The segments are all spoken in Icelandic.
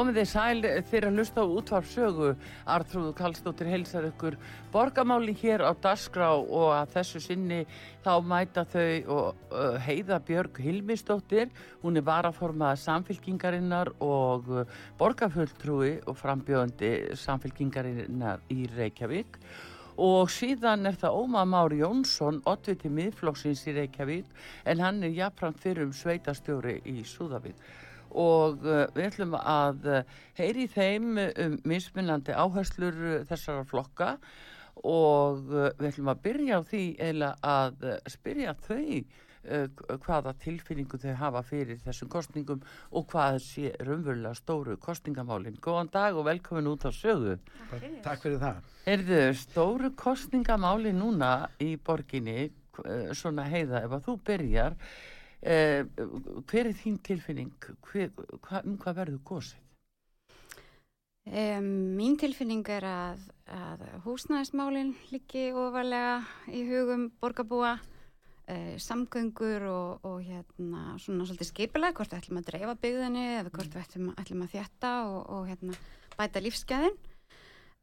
Komið þið sæl fyrir að hlusta á útvarpsögu. Artrúðu Kallstóttir heilsar ykkur borgamáli hér á Dasgrá og að þessu sinni þá mæta þau og uh, heiða Björg Hilmistóttir. Hún er varaformað samfélkingarinnar og uh, borgarfulltrúi og frambjöndi samfélkingarinnar í Reykjavík. Og síðan er það Óma Már Jónsson, oddviti miðflokksins í Reykjavík, en hann er jafnframt fyrir um sveitastjóri í Súðavík og uh, við ætlum að uh, heyri þeim um mismunandi áherslur þessara flokka og við ætlum að byrja á því eða að spyrja þau hvaða tilfinningu þau hafa fyrir þessum kostningum og hvað sé raunverulega stóru kostningamálinn. Góðan dag og velkomin út á sögu. Takk fyrir, Takk fyrir það. Erðu stóru kostningamáli núna í borginni, svona heiða ef að þú byrjar, Eh, hver er þín tilfinning hver, hva, um hvað verður gósið? Um, mín tilfinning er að, að húsnæðismálinn liggi ofalega í hugum borgarbúa uh, samgöngur og, og hérna svona svolítið skipilega hvort við ætlum að dreifa byggðinni eða hvort við ætlum, ætlum að þjætta og, og hérna bæta lífsgæðin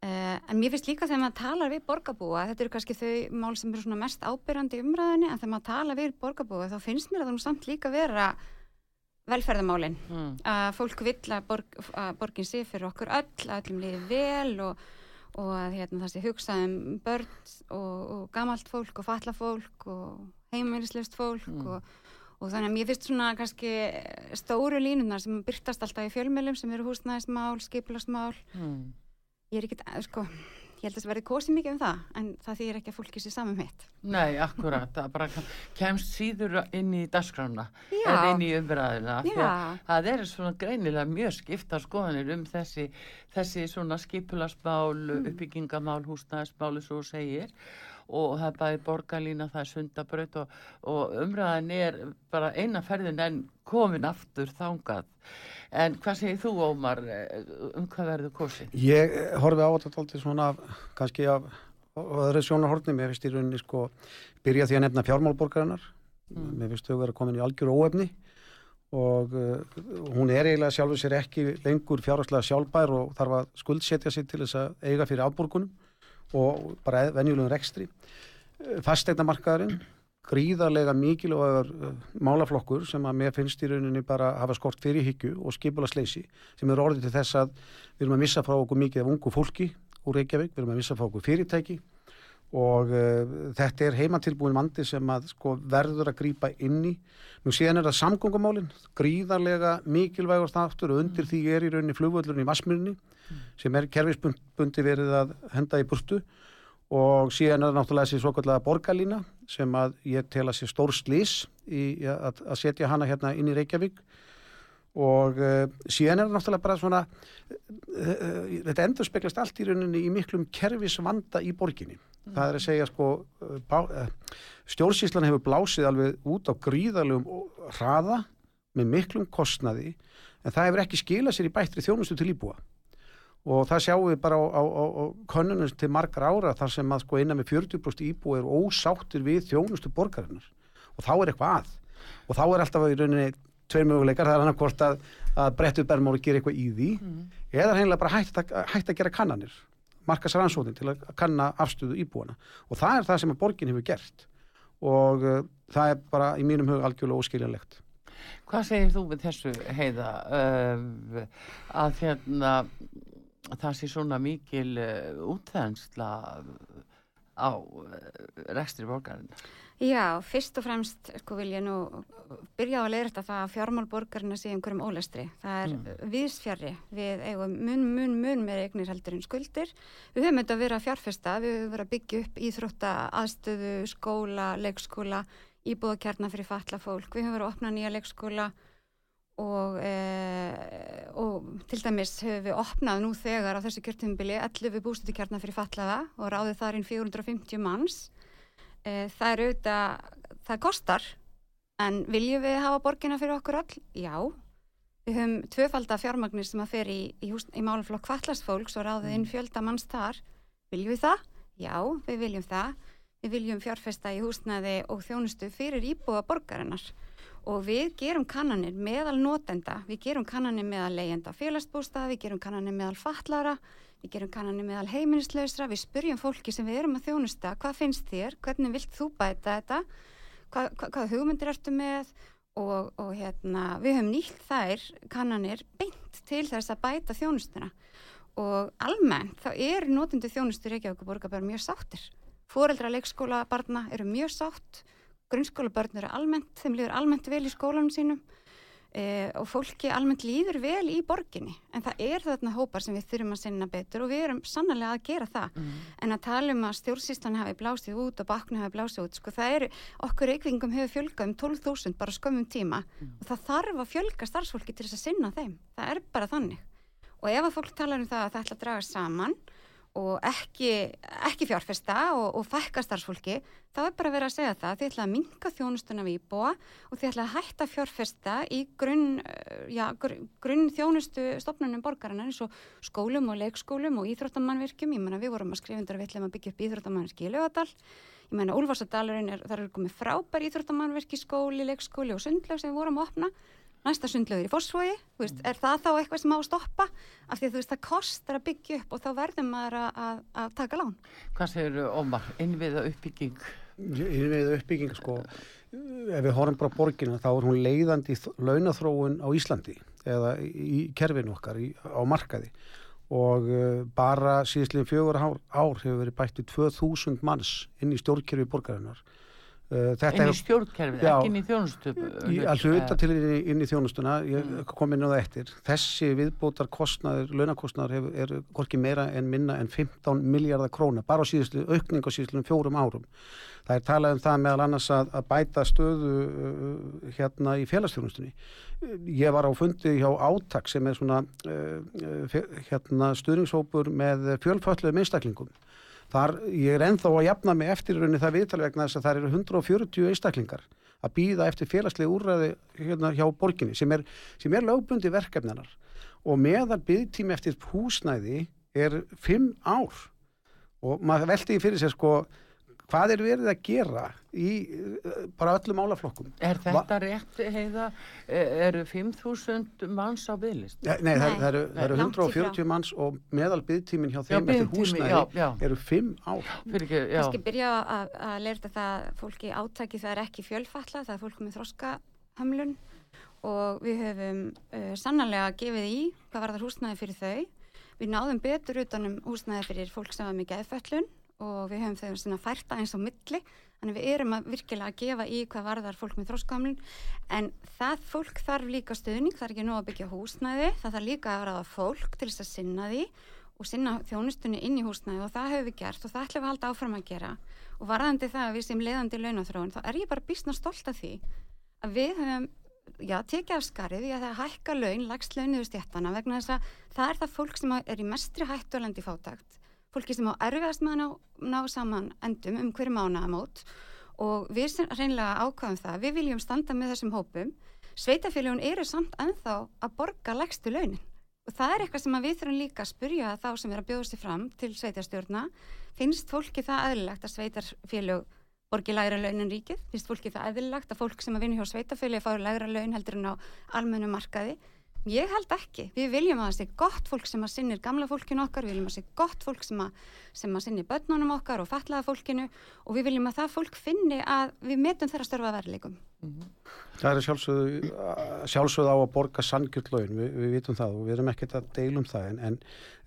Uh, en mér finnst líka þegar maður talar við borgarbúa, þetta eru kannski þau mál sem eru mest ábyrjandi umræðinni, en þegar maður talar við borgarbúa þá finnst mér að það nú samt líka vera velferðamálinn mm. að fólk vill að, borg, að borgin sé fyrir okkur öll, að öllum liði vel og, og að hérna, það sé hugsa um börn og, og gamalt fólk og falla fólk og heimilislust fólk mm. og, og þannig að mér finnst svona kannski stóru línunar sem byrtast alltaf í fjölmjölum sem eru húsnæðismál, skipilagsmál mm ég er ekkert, eh, sko, ég held að það verði kosið mikið um það, en það þýðir ekki að fólki sé saman mitt. Nei, akkurat, það bara kemst síður inn í dasgrána, eða inn í umræðina, það er svona greinilega mjög skipta skoðanir um þessi, þessi svona skipulasmál, mm. uppbyggingamál, húsnæðismál, svo segir, og það er bæði borgarlína, það er sundabraut og, og umræðin er bara eina ferðin en komin aftur þángað. En hvað segir þú Ómar um hvað verður kosið? Ég horfi á þetta alltaf svona kannski af öðru sjónarhortni, mér finnst í rauninni sko byrja því að nefna fjármálborgarinnar mm. mér finnst þau að koma inn í algjör óefni og uh, hún er eiginlega sjálfur sér ekki lengur fjárhagslega sjálfbær og þarf að skuldsetja sig til þess að eiga fyrir afborgunum og bara venjulegum rekstri. Uh, fastegnamarkaðurinn gríðarlega mikilvægur uh, málaflokkur sem að mér finnst í rauninni bara hafa skort fyrir higgju og skipula sleysi sem er orðið til þess að við erum að missa frá okkur mikið af ungu fólki úr Reykjavík, við erum að missa frá okkur fyrirtæki og uh, þetta er heimatilbúin mandi sem að sko, verður að grýpa inn í. Nú síðan er það samgóngumálinn, gríðarlega mikilvægur þáttur og undir mm. því er í rauninni flugvöldurinn í Vasmyrni mm. sem er kerfisbundi verið að henda í burtu og síðan er það náttúrulega þessi svokallega borgarlína sem að ég tel að sé stór slís í að, að setja hana hérna inn í Reykjavík og uh, síðan er það náttúrulega bara svona uh, uh, þetta endur speklast allt í rauninni í miklum kerfisvanda í borginni. Mm. það er að segja sko stjórnsíslan hefur blásið alveg út á gríðarlegum hraða með miklum kostnaði en það hefur ekki skilað sér í bættri þjónustu til íbúa. Og það sjáum við bara á, á, á, á könnunum til margar ára þar sem að sko innan með 40% íbú er ósáttir við þjónustu borgarinnar. Og þá er eitthvað að. Og þá er alltaf í rauninni tveir möguleikar, það er annarkort að, að brettu bermóri gera eitthvað í því mm. eða hennilega bara hægt að, hægt að gera kannanir markast rannsóðin til að kanna afstöðu íbúana og það er það sem að borgin hefur gert og uh, það er bara í mínum hug algjörlega óskiljanlegt Hvað segir þú við þessu heiða uh, að hérna það sé svona mikil uh, útþensla á uh, rekstri borgarinn? Já, fyrst og fremst sko vil ég nú byrja á að leira þetta það að fjármálborgarna sé einhverjum ólestri. Það er mm. viðsfjari. Við eigum mun, mun, mun með eignir heldur en skuldir. Við höfum þetta að vera fjárfesta, við höfum verið að byggja upp íþrótta aðstöðu, skóla, leikskóla, íbúðakjarnar fyrir fatla fólk. Við höfum verið að opna nýja leikskóla og, e, og til dæmis höfum við opnað nú þegar á þessu kjörtumbili 11 bústutikjarnar fyrir fatlaða og ráðið þar inn 450 manns það er auðvitað, það kostar. En viljum við hafa borgina fyrir okkur all? Já. Við höfum tvöfalda fjármagnir sem að fer í, í, í máluflokk kvallasfólks og ráðið inn mm. fjölda manns þar. Viljum við það? Já, við viljum það. Við viljum fjárfesta í húsnaði og þjónustu fyrir íbúa borgarinnar. Og við gerum kannanir meðal notenda, við gerum kannanir meðal leyenda félagsbústað, við gerum kannanir meðal fatlara Við gerum kannanir meðal heiminislausra, við spurjum fólki sem við erum að þjónusta, hvað finnst þér, hvernig vilt þú bæta þetta, hvað, hvað, hvað hugmyndir ertu með? Og, og hérna, við höfum nýtt þær kannanir beint til þess að bæta þjónustuna. Og almennt þá er notundu þjónustu Reykjavík og Borgabær mjög sáttir. Fóreldra leikskóla barna eru mjög sátt, grunnskóla börn eru almennt, þeim líður almennt vel í skólanum sínum e, og fólki almennt líður vel í borginni. En það er þarna hópar sem við þurfum að sinna betur og við erum sannlega að gera það. Mm. en að tala um að stjórnsýstan hafi blásið út og baknu hafi blásið út sko það eru, okkur reikvingum hefur fjölgað um 12.000 bara skömmum tíma. Mm. og það þarf að fjölga starfsfólki til þess að sinna þeim. Það er bara þannig. Og ef að fólk tala um það að það ætla að draga saman og ekki, ekki fjárfesta og, og fækka starfsfólki, þá er bara verið að segja það. Þið ætla að minka þjónustuna við íbúa og þið ætla að hætta fjárfesta í grunn, eh, já, grunn þjónustu stopnunum borgarna eins og skólum og leikskólum og íþróttamannvirkjum. Ég menna við vorum að skrifundar við ætlum að byggja upp íþróttamannvirki í lögadal. Ég menna Úlfarsadalurinn er, þar eru komið frábær íþróttamannvirki, skóli, leikskóli og sundleg sem við vorum að opna næsta sundlögur í fórsvogi, mm. er það þá eitthvað sem á að stoppa af því að þú veist það kostar að byggja upp og þá verður maður að, að, að taka lán. Hvað segir Ómar, innviða uppbygging? Innviða uppbygging sko, ef við horfum bara borgina þá er hún leiðandi launathróun á Íslandi eða í kerfinu okkar í, á markaði og uh, bara síðastlega fjögur ár, ár hefur verið bættið 2000 manns inn í stjórnkerfi borgarinnar inn í stjórnkerfið, ekki inn í þjónustu að hluta til inn í, þjónustuna ég mm. kom inn á það eftir. Þessi viðbótar kostnaður, launakostnaður er hvorki meira en minna en 15 miljardar króna, bara á síðustu aukning á síðustu fjórum árum. Það er talað um það meðal annars að, að bæta stöðu uh, hérna í félagsþjónustunni. Ég var á fundi hjá Átak sem er svona uh, hérna stuðningshópur með fjölfalluðum einstaklingum Þar, ég er enþá að jafna mig eftir raunni það viðtal vegna þess að það eru 140 einstaklingar að býða eftir félagslega úrræði hérna hjá borginni sem er, sem er lögbundi verkefninar og meðal byggtími eftir húsnæði er 5 ár. Og maður veldi fyrir sér sko hvað er verið að gera í eh, bara öllum álaflokkum Er þetta Va rétt heiða? Eru 5.000 manns á bygglist? Nei, nei, það, það eru, eru 140 manns og meðal byggtímin hjá þeim já, eftir húsnæði já, já. eru 5 ár. Ég skal byrja að, að leirta það fólki átæki það er ekki fjölfalla það er fólk með þroskahamlun og við höfum uh, sannarlega gefið í hvað var það húsnæði fyrir þau. Við náðum betur utanum húsnæði fyrir fólk sem var með geðföllun og við höfum þau svona færta eins á milli. Þannig við erum að virkilega að gefa í hvað varðar fólk með þróskamlun en það fólk þarf líka stuðning það er ekki nú að byggja húsnæði það þarf líka að vera að fólk til þess að sinna því og sinna þjónustunni inn í húsnæði og það höfum við gert og það ætlum við að halda áfram að gera. Og varðandi það að við sem leiðandi launathróun þá er ég bara bísna stolt af því að við höfum já, tekið af skarið í að það hækka laun, lagst launuðu stjættana vegna þess að það er það fólk sem er í mestri hættu og lendi fátagt fólki sem á erfiðast með að ná, ná saman endum um hverju mánaðamót og við reynilega ákvæðum það, við viljum standa með þessum hópum, sveitafélagun eru samt ennþá að borga legstu launin. Og það er eitthvað sem við þurfum líka að spurja þá sem er að bjóða sér fram til sveitastjórna, finnst fólki það aðlilegt að sveitarfélag borgi læra launin ríkið, finnst fólki það aðlilegt að fólk sem að vinna hjá sveitafélagi fáir læra laun heldur en á almennu markaði Ég held ekki. Við viljum að það sé gott fólk sem að sinnir gamla fólkinu okkar, við viljum að það sé gott fólk sem að, sem að sinnir börnunum okkar og fatlaða fólkinu og við viljum að það fólk finni að við metum þeirra störfa verðleikum. Mm -hmm. Það er sjálfsögðu, sjálfsögðu á að borga sangjurt laun, Vi, við vitum það og við erum ekkert að deilum það en, en,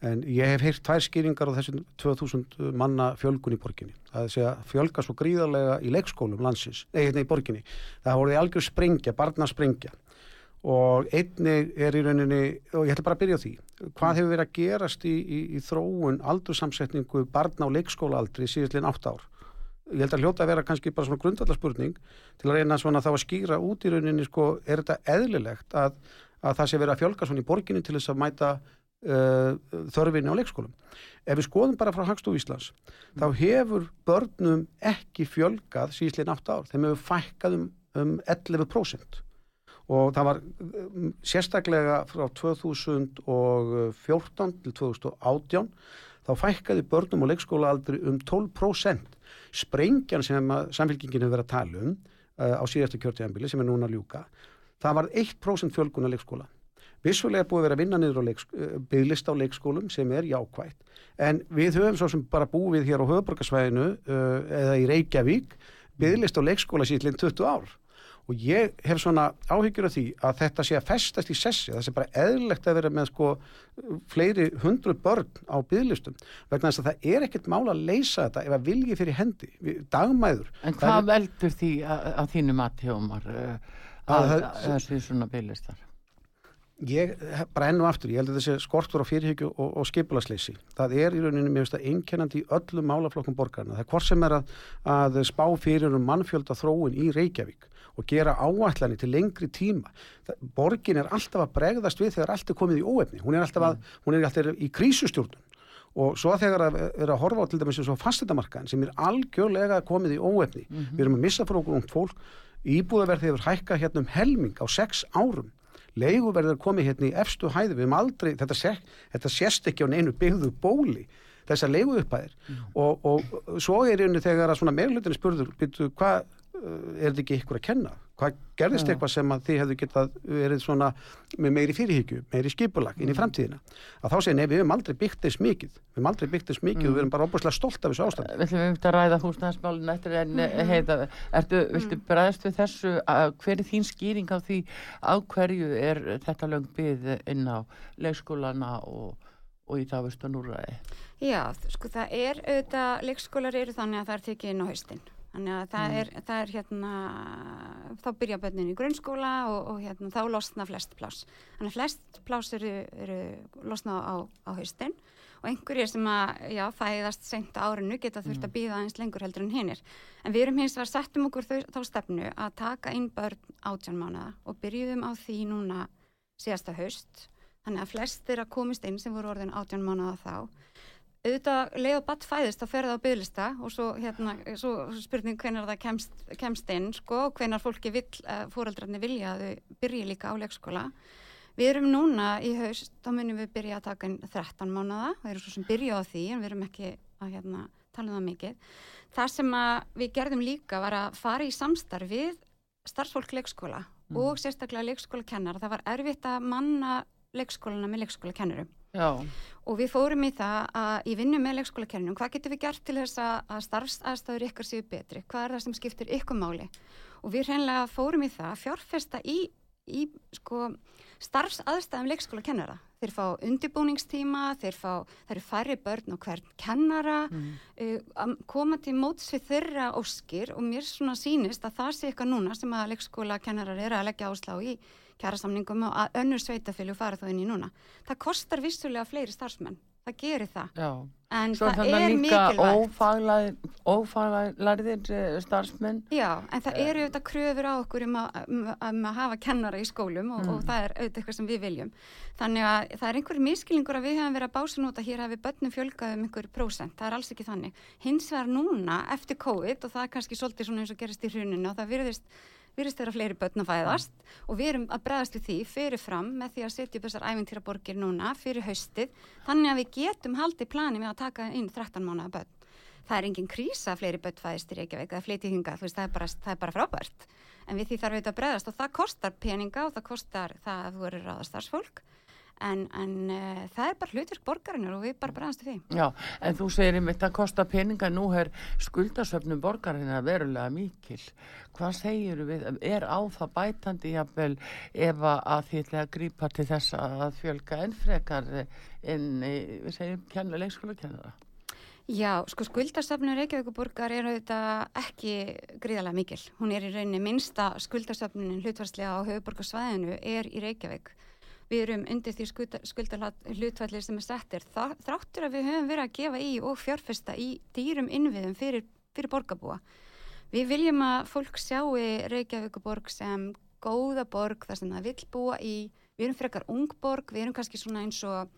en ég hef heyrt tvær skýringar á þessum 2000 manna fjölgun í borginni. Það er að fjölga svo gríðarlega í leikskólum landsins, nei, hérna í borginni. Það voruði algjör sprengja, barna sprengja og einnig er í rauninni og ég ætla bara að byrja á því hvað hefur verið að gerast í, í, í þróun aldursamsetningu barna á leikskólaaldri síðan 8 ár? Ég held að hljóta að vera kannski bara svona grundvallarspurning til að reyna svona þá að skýra út í rauninni sko, er þetta eðlilegt að, að það sé verið að fjölga svona í borginni til þess að mæta uh, þörfinni á leikskólum? Ef við skoðum bara frá Hagstof Íslands mm. þá hefur börnum ekki fjölgað síðan 8 ár. Þeim hefur fækkað um, um 11% og það var um, sérstaklega frá 2014 til 2018 þá fækkaði börnum og leikskólaaldri um 12% sprengjan sem samfélkingin hefur verið að tala um uh, á síðastu kjörtíðanbili sem er núna ljúka það var 1% fjölgun að leikskóla. Vissulega er búið að vera að vinna niður á uh, bygglist á leikskólum sem er jákvægt en við höfum svo sem bara búið hér á höfuborgarsvæðinu uh, eða í Reykjavík bygglist á leikskóla síðan 20 ár og ég hef svona áhyggjur af því að þetta sé að festast í sessi það sé bara eðlilegt að vera með sko fleiri hundru börn á bygglistum vegna þess að það er ekkert mála að leysa þetta ef að vilji fyrir hendi dagmæður. En hvað er... veldur því að, að þínu matthjómar eh, að, þessi svona bygglistar? Ég, bara enn og aftur, ég held að þessi skortur á fyrirhyggju og, og skipulasleysi, það er í rauninu mér veist að einkennandi í öllum málaflokkum borgarna, það er hvort sem er að, að spá fyrir um mannfjölda þróun í Reykjavík og gera áallanir til lengri tíma. Það, borgin er alltaf að bregðast við þegar allt er komið í óefni. Hún er alltaf, að, mm. hún er alltaf í krísustjórnum og svo þegar að vera að horfa á til dæmis eins og fastetamarkaðin sem er algjörlega komið í óefni. Mm -hmm. Við erum að missa frá okkur ungd fólk. Íbúðaverð hefur hækkað hérna um helming á sex árum. Leiguverður komið hérna í efstu hæði. Við erum aldrei, þetta, sé, þetta sést ekki á neinu byggðu bóli þessar leigu uppæðir mm. og, og svo er einu þegar að svona meðlutinni spurður, byrju, hvað er þetta ekki ykkur að kenna? Hvað gerðist ja. eitthvað sem að þið hefðu getað verið svona með meiri fyrirhyggju, meiri skipulag inn í mm. framtíðina? Að þá segja nefn, við hefum aldrei byggt þess mikið, við hefum aldrei byggt þess mikið mm. og við erum bara óbúslega stolt af þessu ástand. Við ætlum um að ræða húsnæðismálun eftir en mm. heita, ertu, viltu mm. bregðast við þessu, að, hver er þín skýring á því á hverju er þetta löng byggð inn á leikskólana og, og í það vestan úrræði? Já, sko það er auðvitað, leikskólar eru þannig að það er tekið inn á haustin þannig að það, mm. er, það er hérna þá byrja börnin í grunnskóla og, og hérna þá losna flest plás þannig að flest plás eru, eru losna á, á haustin og einhverjir sem að, já, fæðast sent árinu geta þurft að mm. býða eins lengur heldur en hinnir en við erum hins vegar settum okkur þau, þá stefnu að taka inn börn átján mánuða og byrjuðum á því núna síðasta haust þannig að flest er að komist inn sem voru orðin átján mánuða þá auðvitað leið og batt fæðist að ferða á bygglista og svo, hérna, svo spurning hvenar það kemst, kemst inn sko, hvenar fólki vil, uh, fóreldrarnir vilja að þau byrja líka á leikskóla. Við erum núna í haust þá munum við byrja að taka inn 13 mánuða við erum svo sem byrja á því en við erum ekki að hérna, tala um það mikið. Það sem við gerðum líka var að fara í samstarfið starfsfólk leikskóla mm. og sérstaklega leikskóla kennar það var erfitt að manna leikskólana með leikskóla kennurum Já. og við fórum í það að í vinnu með leikskólakernum, hvað getur við gert til þess að starfsaðstæður ykkar séu betri hvað er það sem skiptir ykkur máli og við hreinlega fórum í það að fjárfesta í, í sko, starfsaðstæðum leikskólakennara þeir fá undibúningstíma þeir fá, það eru færri börn og hvern kennara mm. uh, að koma til móts við þeirra óskir og mér svona sínist að það sé eitthvað núna sem að leikskólakennarar eru að leggja áslá í kjærasamningum og að önnur sveitafélug fara þá inn í núna. Það kostar vissulega fleiri starfsmenn, það gerir það. Já. En Svo það er mikilvægt. Ófaglæðir eh, starfsmenn. Já, en það eru auðvitað kröfur á okkur um að, um, um að hafa kennara í skólum og, mm. og það er auðvitað eitthvað sem við viljum. Þannig að það er einhverjum miskilingur að við hefum verið að bása nút að hér hafi börnum fjölgað um einhver prósent. Það er alls ekki þannig. Hins vegar núna eftir COVID og það er kannski svolítið svona eins og gerist í hruninu og það virðist virðist þeirra fleiri börn að fæðast mm. og við erum að bregðast við því fyrir fram með því að setja upp þessar æfintýraborgir núna fyrir haustið þannig að við getum haldið plani með að taka inn 13 mánuða börn. Það er engin krísa að fleiri börn fæðist í Reykjavík eða fleiti hinga, veist, það, er bara, það er bara frábært en við því þarf við þetta að bregðast og það kostar peninga og það kostar það að þú eru ráða starfsfólk en, en uh, það er bara hlutverk borgarinnar og við bara bregðast því. Já, en þú segir einmitt að kosta peninga nú er skuldasöfnum borgarinnar verulega mikil. Hvað segir við, er á það bætandi jafnvel ef að því ætla að grípa til þess að fjölga ennfrekar en við segjum kenna leikskóla kennara? Já, sko skuldasöfnur Reykjavíkuborgar er auðvitað ekki gríðarlega mikil. Hún er í rauninni minsta skuldasöfnunin hlutvarslega á höfuborgarsvæðinu er í Reykjavík. Við erum undir því skuldahlutvallir sem er settir. Þráttur að við höfum verið að gefa í og fjárfesta í dýrum innviðum fyrir, fyrir borgarbúa. Við viljum að fólk sjáu Reykjavíkuborg sem góða borg þar sem það vil búa í. Við erum frekar ungborg, við erum kannski svona eins og,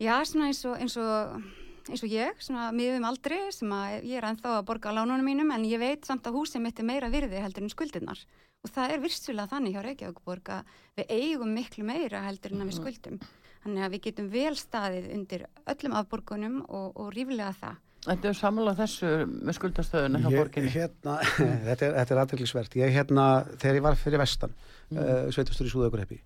já svona eins og, eins og eins og ég, svona miðum aldrei sem að ég er ennþá að borga á lánunum mínum en ég veit samt að húsið mitt er meira virði heldur en skuldirnar. Og það er virstulega þannig hjá Reykjavíkborg að við eigum miklu meira heldur en að við mhm. skuldum. Þannig að við getum vel staðið undir öllum afborgunum og, og ríflega það. Þetta er samlað þessu með skuldastöðuna hjá borginni? hérna, Þetta er, er aðdeglisvert ég hérna, þegar ég var fyrir vestan mm. uh, sveitastur í Súðaugurheppi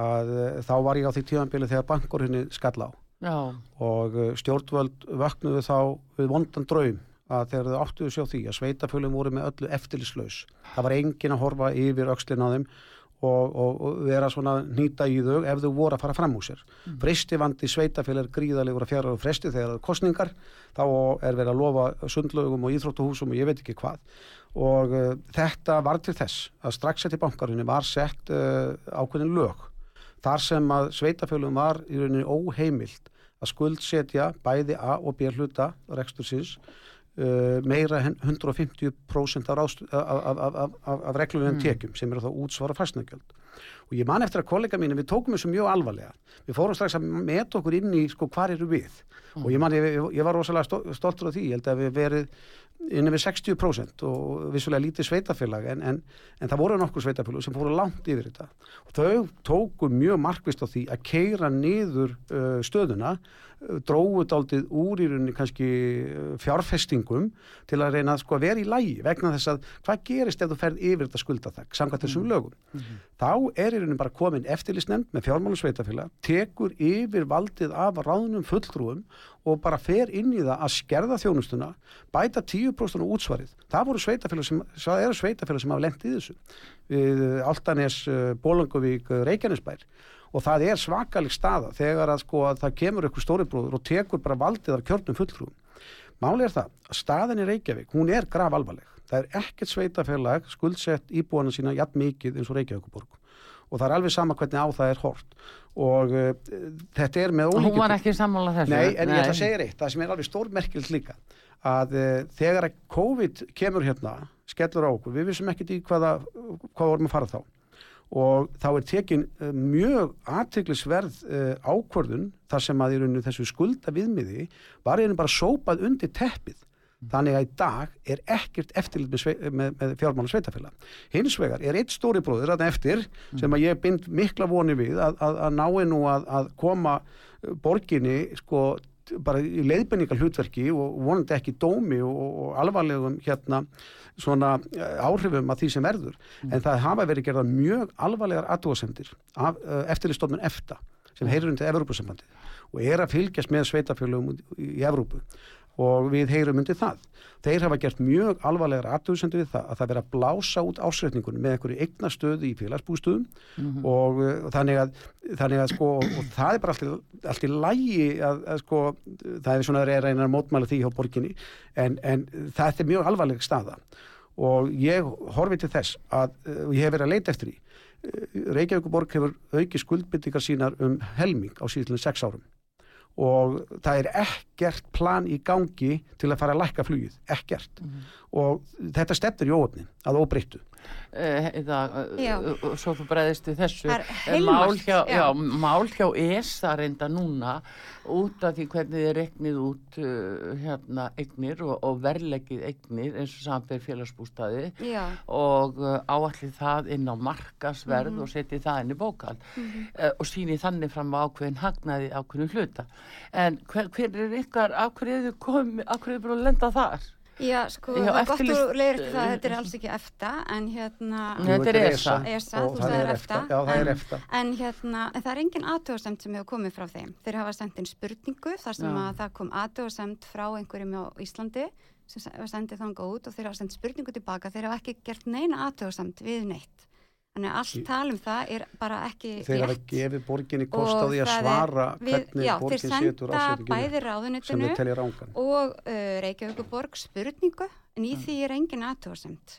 að uh, þá var ég á því tíðanbili þegar bankorhinni skall á Já. og uh, stjórnvöld vaknuðu þá við vondan draum að þegar þau áttuðu sjá því að sveitafölum voru með öllu eftirlislaus það var engin að horfa yfir aukslinn á þeim og, og, og vera svona nýta í þau ef þau voru að fara fram úr sér. Mm. fresti vandi sveitaföl er gríðalegur að fjara á fresti þegar það er kostningar þá er verið að lofa sundlögum og íþróttuhúsum og ég veit ekki hvað. Og uh, þetta var til þess að strax eftir bankarunni var sett uh, ákveðin lög. Þar sem að sveitafölum var í rauninni óheimild að skuldsetja bæði A og B hluta rekstursins uh, meira 150% af, af, af, af reglunum mm. tekjum sem eru þá útsvara fastnagjöld og ég man eftir að kollega mín við tókum þessu mjög alvarlega við fórum strax að meta okkur inn í sko hvar eru við mm. og ég man, ég, ég var rosalega stoltur af því, ég held að við verið inn við 60% og vissulega lítið sveitafélag en, en, en það voru nokkur sveitafélag sem fóru langt yfir þetta og þau tóku mjög markvist á því að keira niður uh, stöðuna dróðut aldrei úr í rauninni kannski uh, fjárfestingum til að reyna sko, að vera í lægi vegna þess að hvað gerist ef þú ferð yfir þetta skuldathag samkvæmt þessum mm. lögum mm -hmm. þá er í rauninni bara komin eftirlisnefnd með fjármálusveitafélag, tekur yfir valdið af ráðnum fulltrúum og bara fer inn í það að skerða þjónustuna, bæta 10% útsvarið. Það voru sveitafélag sem, það eru sveitafélag sem hafa lengt í þessu. Altanes, uh, Bólangovík, uh, Reykjanesbær og það er svakalig staða þegar að sko að það kemur eitthvað stóribróður og tekur bara valdið af kjörnum fulltrúum. Máli er það að staðin í Reykjavík, hún er grav alvarleg. Það er ekkert sveitafélag skuldsett íbúana sína jætt mikið eins og Reykjavíkuborg og það er alveg sama hvernig á það er hort og uh, þetta er með ólíkjum. Hún var ekki sammála þessu? Nei, en Nei. ég ætla að segja reitt, það sem er alveg stórmerkilt líka að uh, þegar að COVID kemur hérna, skellur á okkur, við vissum ekkert í hvaða, hvað vorum að fara þá og þá er tekin uh, mjög aðteglisverð ákvörðun þar sem að í rauninu þessu skulda viðmiði var einnig bara sópað undir teppið. Þannig að í dag er ekkert eftirlit með, með, með fjármála sveitafélag hins vegar er eitt stóri bróður að eftir sem að ég bind mikla voni við að, að, að nái nú að, að koma uh, borginni sko bara í leiðbenningar hlutverki og vonandi ekki dómi og, og alvarlegum hérna svona eh, áhrifum af því sem verður mm. en það hafa verið gerða mjög alvarlegar aðdóðsendir uh, eftirlistofnun EFTA sem heyrir undir Evrópusambandi og er að fylgjast með sveitafjölum í Evrópu og við heyrum undir það. Þeir hafa gert mjög alvarlegar aðtöðsendu við það að það vera að blása út ásreitningunum með einhverju eigna stöðu í félagsbústöðum mm -hmm. og uh, þannig að, þannig að sko, og það er bara allt, allt í lægi að, að sko, það er svona að reyna að mótmæla því hjá borginni en, en það er mjög alvarleg staða og ég horfi til þess að uh, ég hef verið að leita eftir því uh, Reykjavík borg hefur auki skuldbyttingar sínar um helming á síðan sex árum og það er ekkert plan í gangi til að fara að lækka flugið, ekkert mm -hmm. Og þetta stefnir í óöfnin að óbreyttu eða uh, svo þú breyðist við þessu mál hjá, já, mál hjá ESA reynda núna út af því hvernig þið reknið út uh, hérna eignir og, og verlegið eignir eins og samfér félagsbústaði já. og uh, áallir það inn á markasverð mm -hmm. og setið það inn í bókald mm -hmm. uh, og sínið þannig fram á ákveðin hagnaði ákveðin hluta en hver, hver er ykkar ákveðið komið, ákveðið búin að lenda þar? Já, sko, Já, það er gott að leiður það, þetta er alls ekki EFTA, en hérna, Nei, þetta er ESA. ESA, þú það sagðir er EFTA. Já, það er efta. en hérna, en það er engin aðtöðasemt sem hefur komið frá þeim. Þeir hafa sendt inn spurningu þar sem Já. að það kom aðtöðasemt frá einhverjum á Íslandi sem se- var sendið þangað út og þeir hafa sendt spurningu tilbaka. Þeir hafa ekki gert neina aðtöðasemt við neitt. Þannig að allt Í- tal um það er bara ekki Þeir hafa rétt. gefið borginni kost á því að það er- svara við- hvernig já, borgin setur bæði sem þeir telja rángan. og uh, Reykjavíkuborg spurningu en í því er engin aðtóðasemt.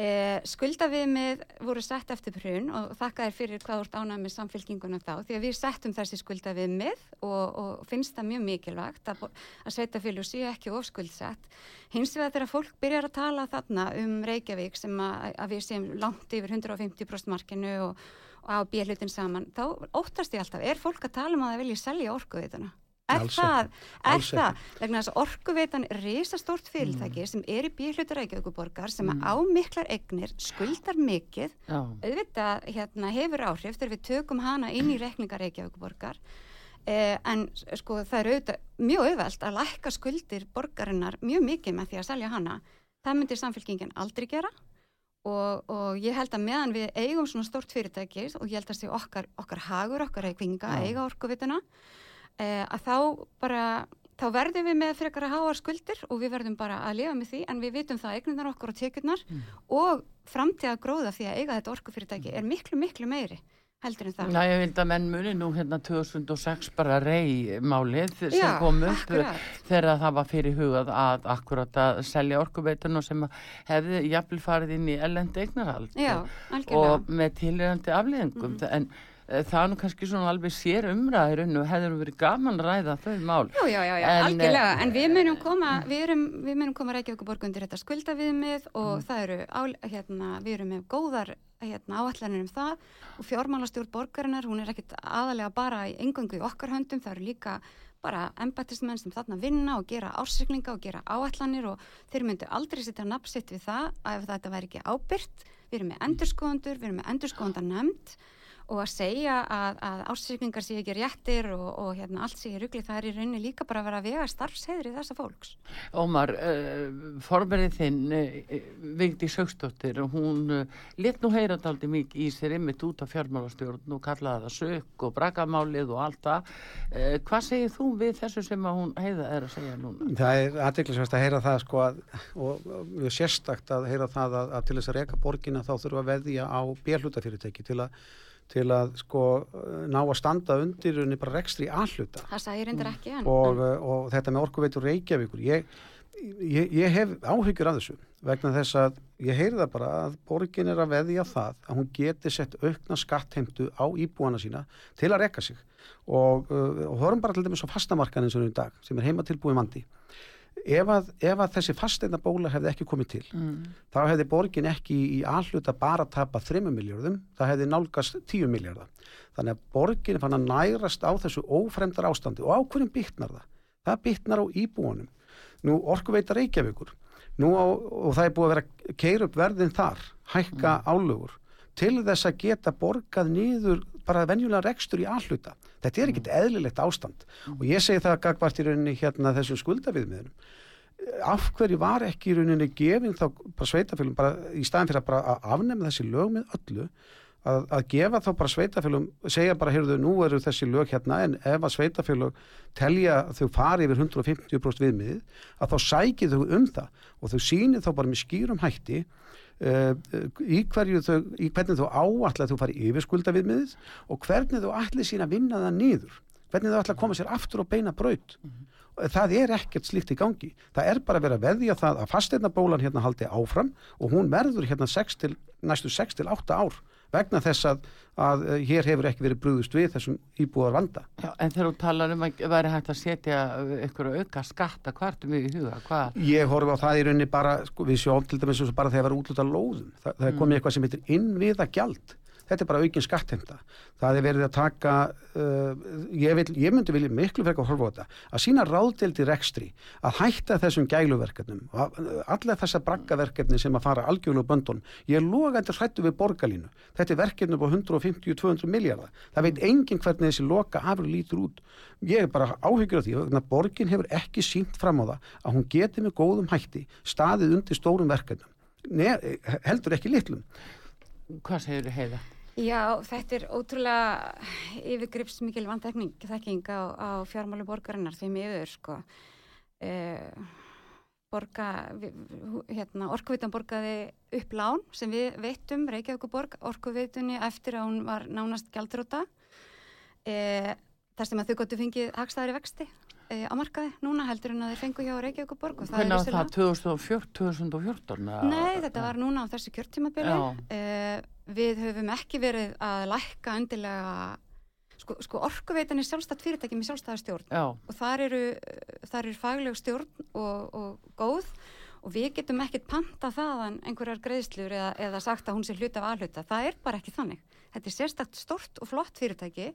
Uh, skuldaviðmið voru sett eftir brun og þakka þér fyrir hvað þú ert ánægð með samfélkinguna þá því að við settum þessi skuldaviðmið og, og finnst það mjög mikilvægt að, að sveitafélug séu ekki ofskuldsett. Hins vegar þegar fólk byrjar að tala þarna um Reykjavík sem að, að við séum langt yfir 150% markinu og, og á bílutin saman, þá óttast ég alltaf, er fólk að tala um að það vilja selja orkuveituna? Er Alls það, er Alls það, vegna þess að orkuveitan er risastórt fyrirtæki sem er í bíhlutur Reykjavíkuborgar sem Mm. á miklar eignir, skuldar mikið, Já. auðvitað hérna, hefur áhrif þegar við tökum hana inn í reikningar Reykjavíkuborgar eh, en sko það er auðvitað mjög auðvelt að lækka skuldir borgarinnar mjög mikið með því að selja hana. Það myndir samfélkingin aldrei gera og, og ég held að meðan við eigum svona stórt fyrirtæki og ég held að sé okkar, okkar hagur, okkar reikninga, Já. eiga orkuvituna að þá bara þá verðum við með frekar að háa skuldir og við verðum bara að lifa með því en við vitum það að eignunar okkur og tekjurnar Mm. og framtíða gróða því að eiga þetta orkufyrirtæki er miklu, miklu meiri heldur en það. Já, ég vildi að menn muni nú hérna 2006 bara rey málið sem kom upp akkurat. þegar það var fyrir hugað að akkurat að selja orkuveitun og sem hefði jafnvel farið inn í ellendi eignarhald Já, og með tilröndi afleðingum Mhm. en það er nú kannski svona alveg sér umræður og hefur verið gaman að ræða þau mál. Jú, já, já, já, En, algjörlega, eh, en við munum koma, við erum, við munum koma Reykjavíkuborg undir þetta skuldaviðmið og Mm. það eru, á, hérna, við erum með góðar hérna, áallanir um það. Og fjármálastjórn borgarinnar, hún er ekkit aðalega bara í engungu í okkar höndum, það eru líka bara embættismenn sem þarna vinna og gera ársyklinga og gera áallanir og þeir myndu aldrei setja nafnsitt við það að ef þetta væri ekki ábyrgt, við erum með endurskoðundur, við erum með endurskoðundar nefnd og að segja að, að ársýkningar sé ekki réttir og, og hérna, allt sé í rugli, það er í rauninni líka bara að vera að vega starfsheyðri þessa fólks. Ómar, uh, formerið þinn uh, Vigdi Sögstóttir og hún uh, lit nú heyra daldi mikið í sér ymmit út af fjármálastjórn og kallaði það sökk og brakamálið og allt það uh, hvað segir þú við þessu sem að hún heiða er að segja núna? Það er aðdeklisvægt að heyra það sko að, og og mjög sérstakt að heyra það að, að til þess að reka borgina þá þurfa að veðja á bérhlutafyrirtæki til að, til að sko ná að standa undir unni bara rekstri alluta Það sagði ég reyndar ekki en, og, en og þetta með orkuveitur Reykjavíkur ég, ég, ég hef áhyggjur af þessu vegna þess að ég heyri það bara að borgin er að veðja það að hún geti sett aukna skattheimtu á íbúana sína til að rekka sig. Og, uh, og hörum bara til dæmis á fastamarkanin sem er í dag sem er heima tilbúin vandi ef að, ef að þessi fasteina bóla hefði ekki komið til Mm. þá hefði borgin ekki í alluta bara tapa 3 miljardum, það hefði nálgast 10 miljardar. Þannig að borgin fann að nærast á þessu ófremdar ástandi og á hverjum bytnar það? Það bytnar á íbúanum. Nú orkuveita Reykjavíkur Nú á, og það er búið að vera að keira upp verðin þar, hækka álögur til þess að geta borgað niður bara venjulega rekstur í alluta. Þetta er ekkit eðlilegt ástand. Og ég segi það að gagvart í rauninni hérna þessum skuldaviðmiðunum af hverju var ekki í rauninni gefin þá bara sveitafélum bara í staðin fyrir að bara að afnema þessi lög með öllu að, að gefa þá bara sveitafélum segja bara, heyrðu, nú eru þessi lög hérna en ef að sveitafélug telja þau fari yfir 150% viðmiðið að þá sækið þau um það. Og þau sýnið þá bara með skýrum hætti í, hverju þau, í hvernig þú áallega þú fari yfir skulda viðmiðið og hvernig þú allir sína að vinna það niður. Hvernig þú ætla að koma sér aftur og beina braut. Það er ekkert slíkt í gangi. Það er bara að vera að veðja það að fasteignabólan hérna haldi áfram og hún verður hérna 6 til, næstu 6 til 8 ár vegna þess að, að eh, hér hefur ekki verið brúðust við þessum íbúðar vanda Já, en þegar þú talar um að væri hægt að setja ykkur auka skatta hvartum í huga, hvað? Ég horfi á það í rauninni bara, sko, við sjáum til dæmis bara þegar það var útluta lóðum. Þa, það er komið eitthvað sem heitir innviða gjald. Þetta er bara aukin skattheimta. Það er verið að taka uh, ég, vil, ég myndi vilja miklu frekar horfa á þetta að sína ráðdeldi rekstri að hætta þessum gæluverkefnum allar þessa braggaverkefni sem að fara algjörlu böndun, ég er logandi hrættu við borgarlínu, þetta er verkefni á 150-200 miljardar, það veit engin hvernig þessi loka afur lítur út. Ég er bara áhyggjur af því að borgin hefur ekki sínt fram á það að hún geti með góðum hætti staðið undir stórum verkefnum. Nei, heldur ekki litlum. Hvað segir þið heiða? Já, þetta er ótrúlega yfirgripsmikil vandekning á, á fjármálu borgarinnar því miður sko. Eh, borga hérna, orkuvitan borgaði upp lán sem við veitum, Reykjavíkuborg orkuvitunni eftir að hún var nánast gældróta eh, þar sem að þau gottu fengið hagstæðari vexti e, á markaði núna heldur en að þeir fengu hjá Reykjavíkuborg Hvernig var það? 2014? 2014 Nei, þetta var núna á þessu kjörtímabili e, Við höfum ekki verið að lækka endilega sko, sko orkuveitan er sjálfstætt fyrirtæki með sjálfstæðarstjórn Já. og þar eru, þar eru fagleg stjórn og, og góð og við getum ekkert panta þaðan einhverjar greiðslur eða, eða sagt að hún sé hluta af aðhluta, það er bara ekki þannig þetta er sérstakt stort og flott fyrirtæki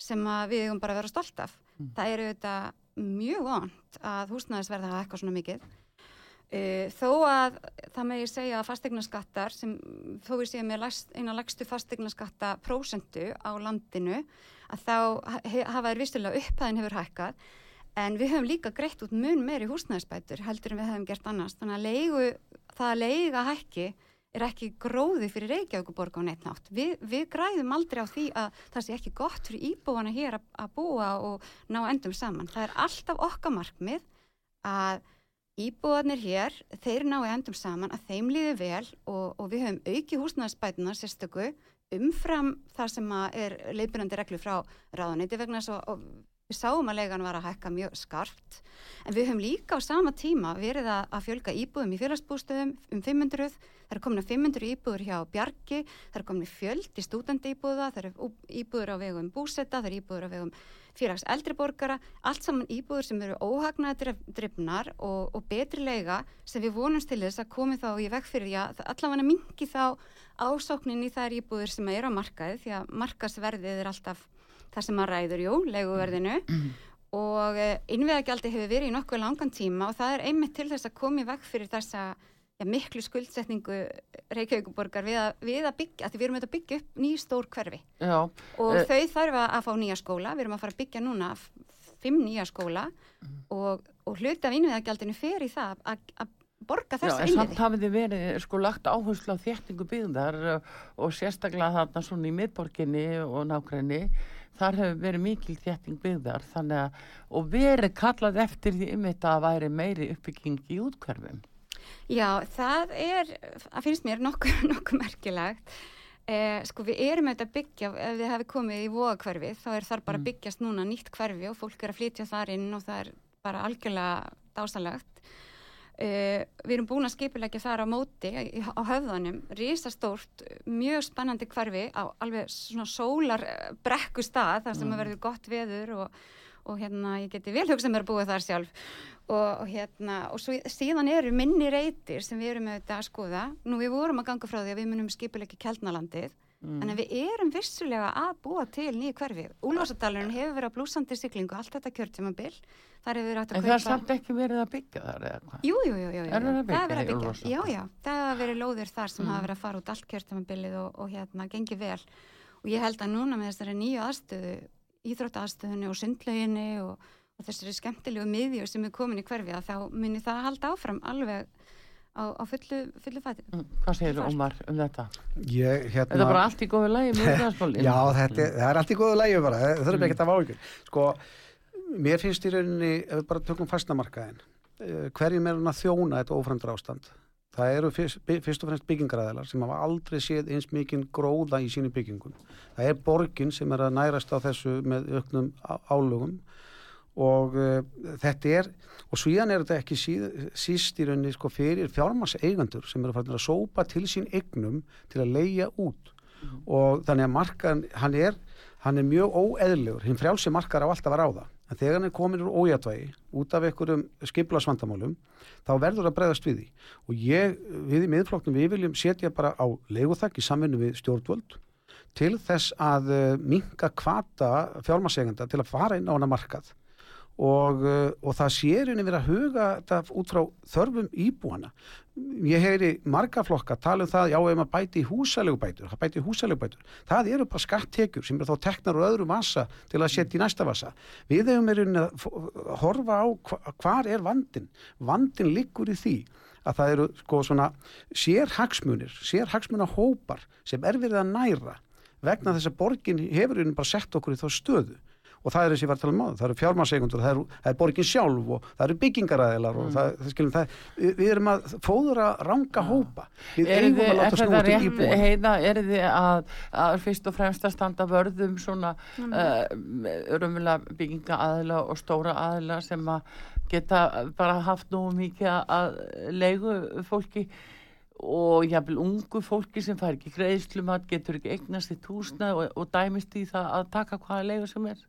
sem við hefum bara verið stolt af mm. það eru þetta mjög vant að húsnæðisverða hafa eitthvað svona mikið. Uh, þó að það megi segja að fastegnaskattar sem þó við séum með eina lagstu fastegnaskatta prósendu á landinu að þá hafa þær vistulega upphæðin hefur hækkað. En við höfum líka greitt út mun meiri húsnæðisbætur heldur en við höfum gert annars. Þannig að leigu, það að leiga hækki er ekki gróði fyrir Reykjavíkuborg á neittnátt. Vi, við græðum aldrei á því að það sé ekki gott fyrir íbúana hér að, að búa og ná endum saman. Það er alltaf okkar markmið að íbúanir hér, þeir ná endum saman, að þeim líði vel og, og við höfum auki húsnæðspætuna sérstöku umfram það sem er leipinandi reglu frá ráðaniti vegna svo, og við sáum að legan var að hækka mjög skarpt en við höfum líka á sama tíma verið að fjölga íbúðum í félagsbústöðum um 500 Það eru komin að 500 íbúður hjá Bjarki, það eru komin fjöld í stúdandi íbúða, það eru íbúður á vegum búsetta, það eru íbúður á vegum fyrrags eldriborgara, allt saman íbúður sem eru óhagnaði drifnar og, og betri leiga sem við vonumst til þess að komi þá í veg fyrir að allavega mingi þá ásóknin í þær íbúður sem eru á markaði því að markasverðið er alltaf það sem að ræður, jú, leiguverðinu mm. og eh, innviðagjaldi hefur verið í nokkuð langan tíma og það er einmitt til þess að komi veg fyrir þessa já, miklu skuldsetningu Reykjavíkuborgar við að, við að byggja, því við erum að byggja upp ný stór hverfi já, og e þau þarf að fá nýja skóla, við erum að fara að byggja núna fimm nýja skóla mm. og, og hluti af innviðagjaldinu fer í það að, að borga þessa innviði. Já, en samt hafið þið verið sko lagt áherslu á þéttingu byggðar og sérstaklega þarna svona í miðborginni og nákvæmni þar hefur verið mikil þétting byggðar þannig að, og verið kallað eftir því um þetta að væri meiri uppbygging í útkverfum. Já, það er, það finnst mér nokkuð nokku merkilegt. Eh, sko við erum auðvitað að byggja, ef þið hefði komið í vóakverfi þá er þar bara að mm. byggjast núna nýtt hverfi og fólk er að flytja þar inn og það er bara algjörlega dásalagt. Eh, við erum búin að skipilegja þar á móti á höfðanum, risastórt, mjög spennandi hverfi á alveg svona sólar brekku stað þar sem mm. verður gott veður og og hérna ég geti vel hugsað mér að búa þar sjálf. Og, og hérna og svo, síðan eru minni reytir sem við erum auðvitað að skoða. Nú við vorum að ganga frá því að við munum skipilegja keltnalandið mm. en við erum vissulega að búa til nýju hverfi Úlvarsadalurinn hefur verið á blúsandi syklingu allt þetta kjörtjumabil þar hefur verið að kaupa En það er samt ekki verið að byggja þar eða hvað? Jú, jú, jú, jú. Er það, það er verið að byggja Já, já, það hefur verið lóðir þar sem mm. hafa verið að fara út allt kjörtjumabilið og, og hérna gengi vel og ég held að núna með þessari nýju aðstöðu íþróttastöðunni og sundlöginni og, og þessari skemmtilegu miðjur sem er komin í hverfi að þá mynir það að halda áfram alveg á, á fullu, fullu fæti. Mm, hvað segir þú Ómar um þetta? Ég, hérna... Er það bara allt í góðu lægi? Já, þetta, það er allt í góðu lægi bara, það þurfum mm. ekki að vá ykkur. Sko, mér finnst í rauninni, ef við bara tökum fastnamarkaðin, eh, hverjum er hann að þjóna þetta ofrandur ástand? Það eru fyrst, fyrst og fremst byggingaræðilar sem hafa aldrei séð eins mikið gróða í sínu byggingum. Það er borgin sem er að nærast á þessu með auknum álugum og uh, þetta er, og svíðan er þetta ekki síð, síst í rauninni sko fyrir fjármarseigandur sem eru að sópa til sín eignum til að leia út. Mm. og þannig að markaðan, hann er, hann er mjög óeðlegur, hinn frjálsi markar á alltaf að ráða. En þegar hann er komin úr ójætvægi út af einhverjum skiplasvandamálum þá verður að bregðast við því. Og ég, við í miðflokknum við viljum setja bara á leiguþakk í samvinnu við stjórnvöld til þess að uh, minka kvata fjármasegenda til að fara inn á hana markað og, uh, og það sér henni verið að huga þetta út frá þörfum íbúana. Ég heyri marga flokka tala um það, já, ef maður bæti í húsalegubætur, það bæti í húsalegubætur, það eru bara skattekjur sem er þá teknar úr öðru vasa til að setja í næsta vasa. Við hefum verið að horfa á hva, hvar er vandin. Vandin liggur í því að það eru sko svona sérhagsmunir, sérhagsmunahópar sem er verið að næra vegna þess að borgin hefur bara sett okkur í þá stöðu og það er þessi var að tala um það eru fjármansegundur það, það er borgin sjálf og það eru byggingaræðilar og mm. það, það skilum það við erum að fóðura ranga hópa. Við eigum að láta snúa til íbúin heiða, er þið að, að fyrst og fremst að standa vörðum svona mm. uh, raunverulega byggingaæðila og stóra æðila sem að geta bara haft nú mikið að leigu fólki og jáfnvel ungu fólki sem fær ekki greiðslumat, getur ekki eignast í túsna og, og dæmist í það að taka hvaða leigu sem er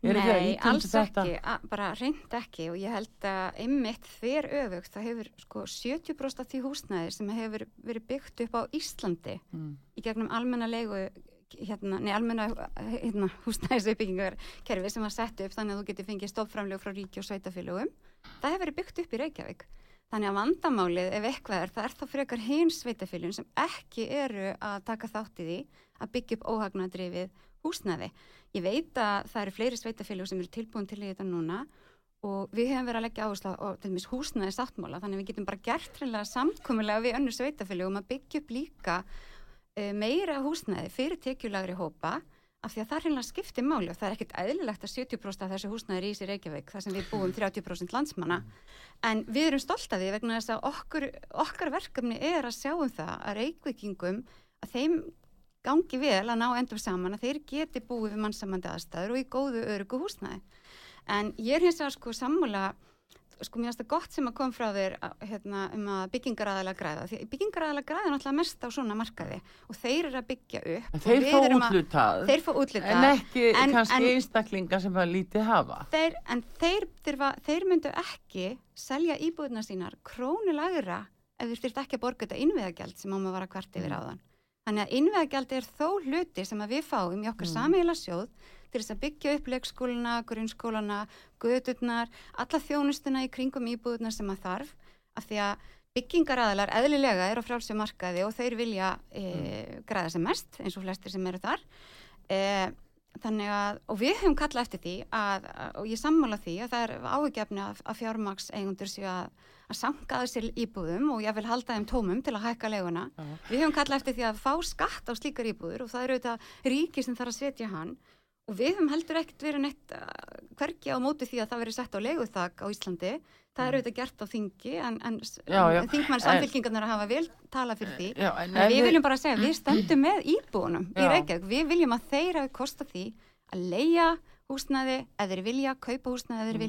Nei, alls ekki, bara reynd ekki. Og ég held að einmitt þver öfugt, það hefur sko 70% af því húsnæði sem hefur verið byggt upp á Íslandi mm. í gegnum almenna leigu hérna, nei almenna hérna, húsnæðisuppbyggingarkerfi sem var sett upp þannig að þú getur fengið stofnframlegu frá ríki og sveitafélugum, það hefur verið byggt upp í Reykjavík. Þannig að vandamálið ef eitthvað er, það er þá frekar hins sveitafélugum sem ekki eru að taka þátt í því að byggja upp óhagnadrifið húsnæði. Ég veit að það eru fleiri sveitafélag sem eru tilbúin til þetta núna og við hefum verið að leggja áherslu á húsnæði sáttmála þannig að við getum bara gert reynilega samkominlega við önnu sveitafélag um að byggja upp líka uh, meira húsnæði fyrir tekjulagri hópa af því að það reynilega skiptir máli og það er ekkert eðlilegt að 70% af þessu húsnæði í sér Reykjavík þar sem við búum 30% landsmanna en við erum stolt af því vegna þess að okkur, okkar verkefni er að sjá um það að Reykjavíkingum að þeim gangi vel að ná endur saman að þeir geti búið við mannsamandi aðstæður og í góðu örugu húsnæði. En ég er hins vegar sko sammúla, sko mér finnst það gott sem að kom frá þér hérna, um að byggingaræðala græða. Því byggingaræðala græða er náttúrulega mest á svona markaði og þeir eru að byggja upp. En þeir fá útlutað. Þeir fá útlutað. En ekki en, kannski einstaklinga sem að lítið hafa. Þeir, en þeir, þurfa, þeir myndu ekki selja íbúðuna sínar krónilagra ef þeir styrt ekki að borga þetta innviðagjald sem á maður var að kvart yfir mm. áðan. Þannig að innvegagjaldi er þó hluti sem við fáum í okkar mm. samheila sjóð til þess að byggja upp leikskóluna, grunnskóluna, gödurnar, alla þjónustuna í kringum íbúðuna sem að þarf af því að byggingaraðalar eðlilega er á frálsum markaði og þeir vilja e, mm. græða sem mest eins og flestir sem eru þar. E, þannig að, og við hefum kallað eftir því að, og ég sammála því að það er áhugjefni að, að fjármaks eigundur séu að að sanka þessi íbúðum og ég vil halda þeim tómum til að hækka leguna. -huh. Við hefum kallað eftir því að fá skatt á slíkar íbúður og það eru auðvitað ríki sem þarf að setja hann og við hefum heldur ekkert verið neitt uh, hverki á móti því að það veri sett á leguþak á Íslandi. Það eru auðvitað gert á þingi en, en, en þingmann samfélkingarnar hafa vel talað fyrir því. Já, en, en við viljum bara segja við stöndum með íbúðunum í Reykjavík. Við viljum að þeir hafi kosta því að leia húsnaði eða vilja, kaupa húsnaði eða þeir mm.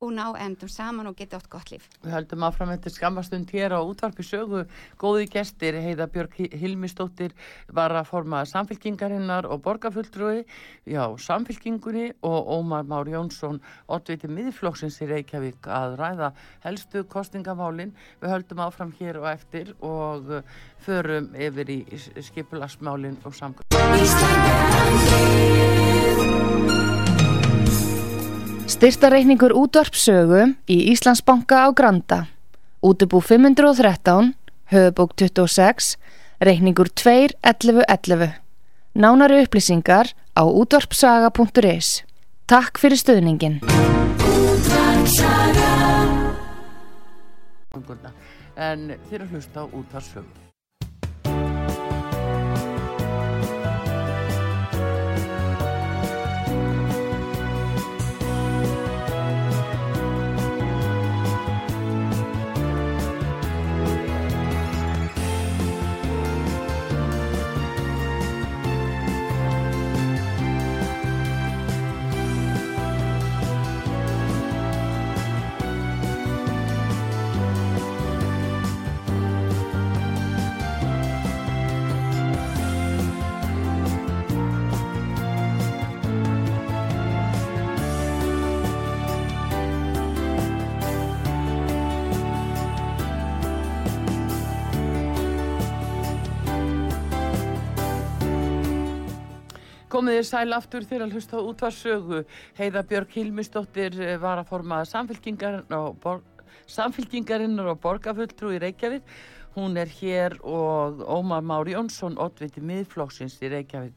Og ná endum saman og geta átt gott líf. Við höldum áfram eftir skammastund hér á útvarpi sögu. Góði gestir, Heiða Björg Hilmistóttir var að forma samfélkingarinnar og borgarfulltrúi já, samfélkingunni og Ómar Már Jónsson, oddviti miðflokksins í Reykjavík að ræða helstu kostingamálin. Við höldum áfram hér og eftir og uh, förum yfir í skipulasmálin og samkvæm. Styrtareikningur útvarpsögu í Íslandsbanka á Granda. Útubú 513, höfubók 26, reikningur 2.11.11. Nánari upplýsingar á útvarpsaga.is. Takk fyrir stöðningin. En þér að hlusta á útvarpsögu. komið þið sæl aftur þegar að hlusta útvarsögu. Heiða Björg Hilmisdóttir eh, var að forma samfélkingarinn og, bor og borgarfulltrú í Reykjavík. Hún er hér og Ómar Mári Jónsson, oddviti miðflóksins í Reykjavík.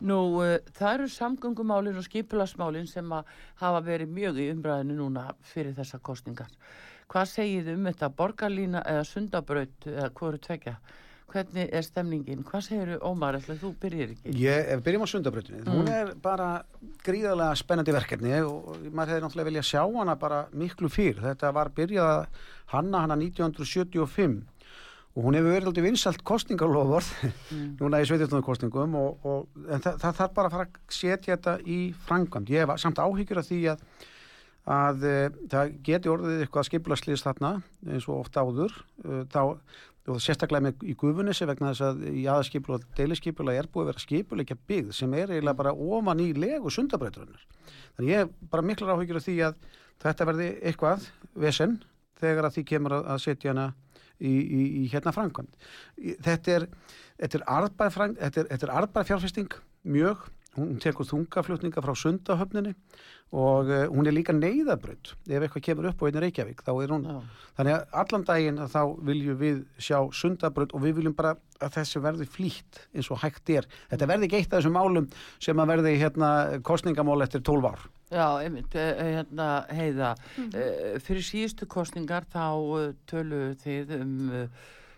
Nú, uh, það eru samgöngumálinn og skipilasmálinn sem að hafa verið mjög í umbræðinu núna fyrir þessa kostningar. Hvað segið um þetta borgarlína eða sundabraut eða hverju tvekja? Hvernig er stemningin? Hvað segir Ómar, ætla þú byrjir ekki? Ég, ef byrjum á sundabrautinni, mm. hún er bara gríðarlega spennandi verkefni og maður hefði náttúrulega vilja sjá hana bara miklu fyrr. Þetta var byrjað hanna hana 1975 og hún hefur verið alltaf vinsalt kostningarlofur mm. núna í sveitistunarkostningum og, og en það, það þarf bara að fara að setja þetta í frangand. Ég hef samt áhyggjur af því að, að e, það geti orðið eitthvað skipulaslýst þarna eins og oft áður e, þá, og sérstaklega með í gufunissi vegna þess að í aðskipula og deilisskipula er búið að vera skipuleikja byggð sem er eiginlega bara ofan í legu sundabreyturinnar. Þannig ég hef bara miklar áhyggjur af því að þetta verði eitthvað vesen þegar að því kemur að setja hana í, í, í hérna framkvæmd. Þetta er, er arðbær fjárfesting mjög, hún tekur þungaflutninga frá sundahöfninni og uh, hún er líka neyðabrönd ef eitthvað kemur upp á einu Reykjavík þá er hún, Já. þannig að allan daginn að þá viljum við sjá sundabrönd og við viljum bara að þessi verði flýtt eins og hægt er. Þetta verði ekki eitt af þessum málum sem að verði hérna kostningamál eftir 12 ár. Já, einmitt, eh, eh, hérna heiða mm fyrir síðustu kostningar þá töluðu þið um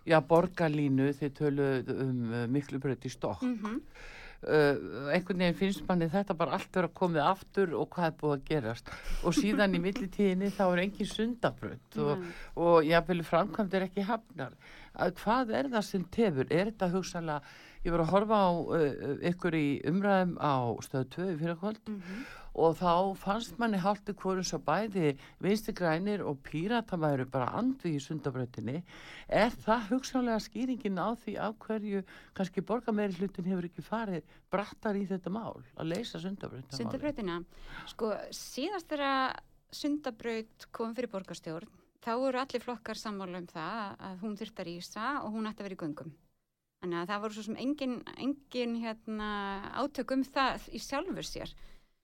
já, borgarlínu, þið töluðu um miklu bröndi stokk mm -hmm uh, einhvern veginn finnst manni þetta bara allt verið að komið aftur og hvað er búið að gerast. Og síðan í millitíðinni þá er engin sundabrönd og, og, jáfnveg framkvæmd er ekki hafnar. Að hvað er það sem tefur? Er þetta hugsanlega, ég var að horfa á uh, ykkur í umræðum á stöðu 2 fyrir kvöld mm -hmm og þá fannst manni haldi hverjum svo bæði vinstigrænir og pírata væru bara andvi í sundabröðinni er það hugsanlega skýringin á því af hverju kannski borgarmeiri hlutin hefur ekki farið brattar í þetta mál að leysa sundabröðina Sundabröðina, sko síðast þegar sundabröð kom fyrir borgarstjórn þá eru allir flokkar sammála um það að hún þurftar í Ísa og hún ætti að vera í göngum. Þannig að það voru svo sem engin, engin hérna, átök um það í sjálfur sér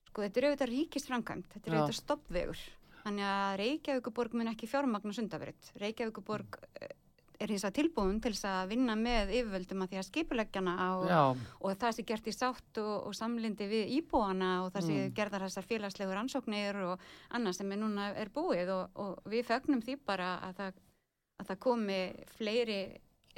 sko þetta er auðvitað ríkisframkvæmt, þetta er Já. auðvitað stoppvegur þannig að Reykjavíkuborg mun ekki fjármagn og sundaverið. Reykjavíkuborg eh, er hins að tilbúin til þess að vinna með yfirvöldum að því að skipuleggjana og, og það sé gert í sátt og, og samlindi við íbúana og það sé mm. gerðar þessar félagslegur ansóknir og annað sem er núna er búið og, og við fögnum því bara að það, að það komi fleiri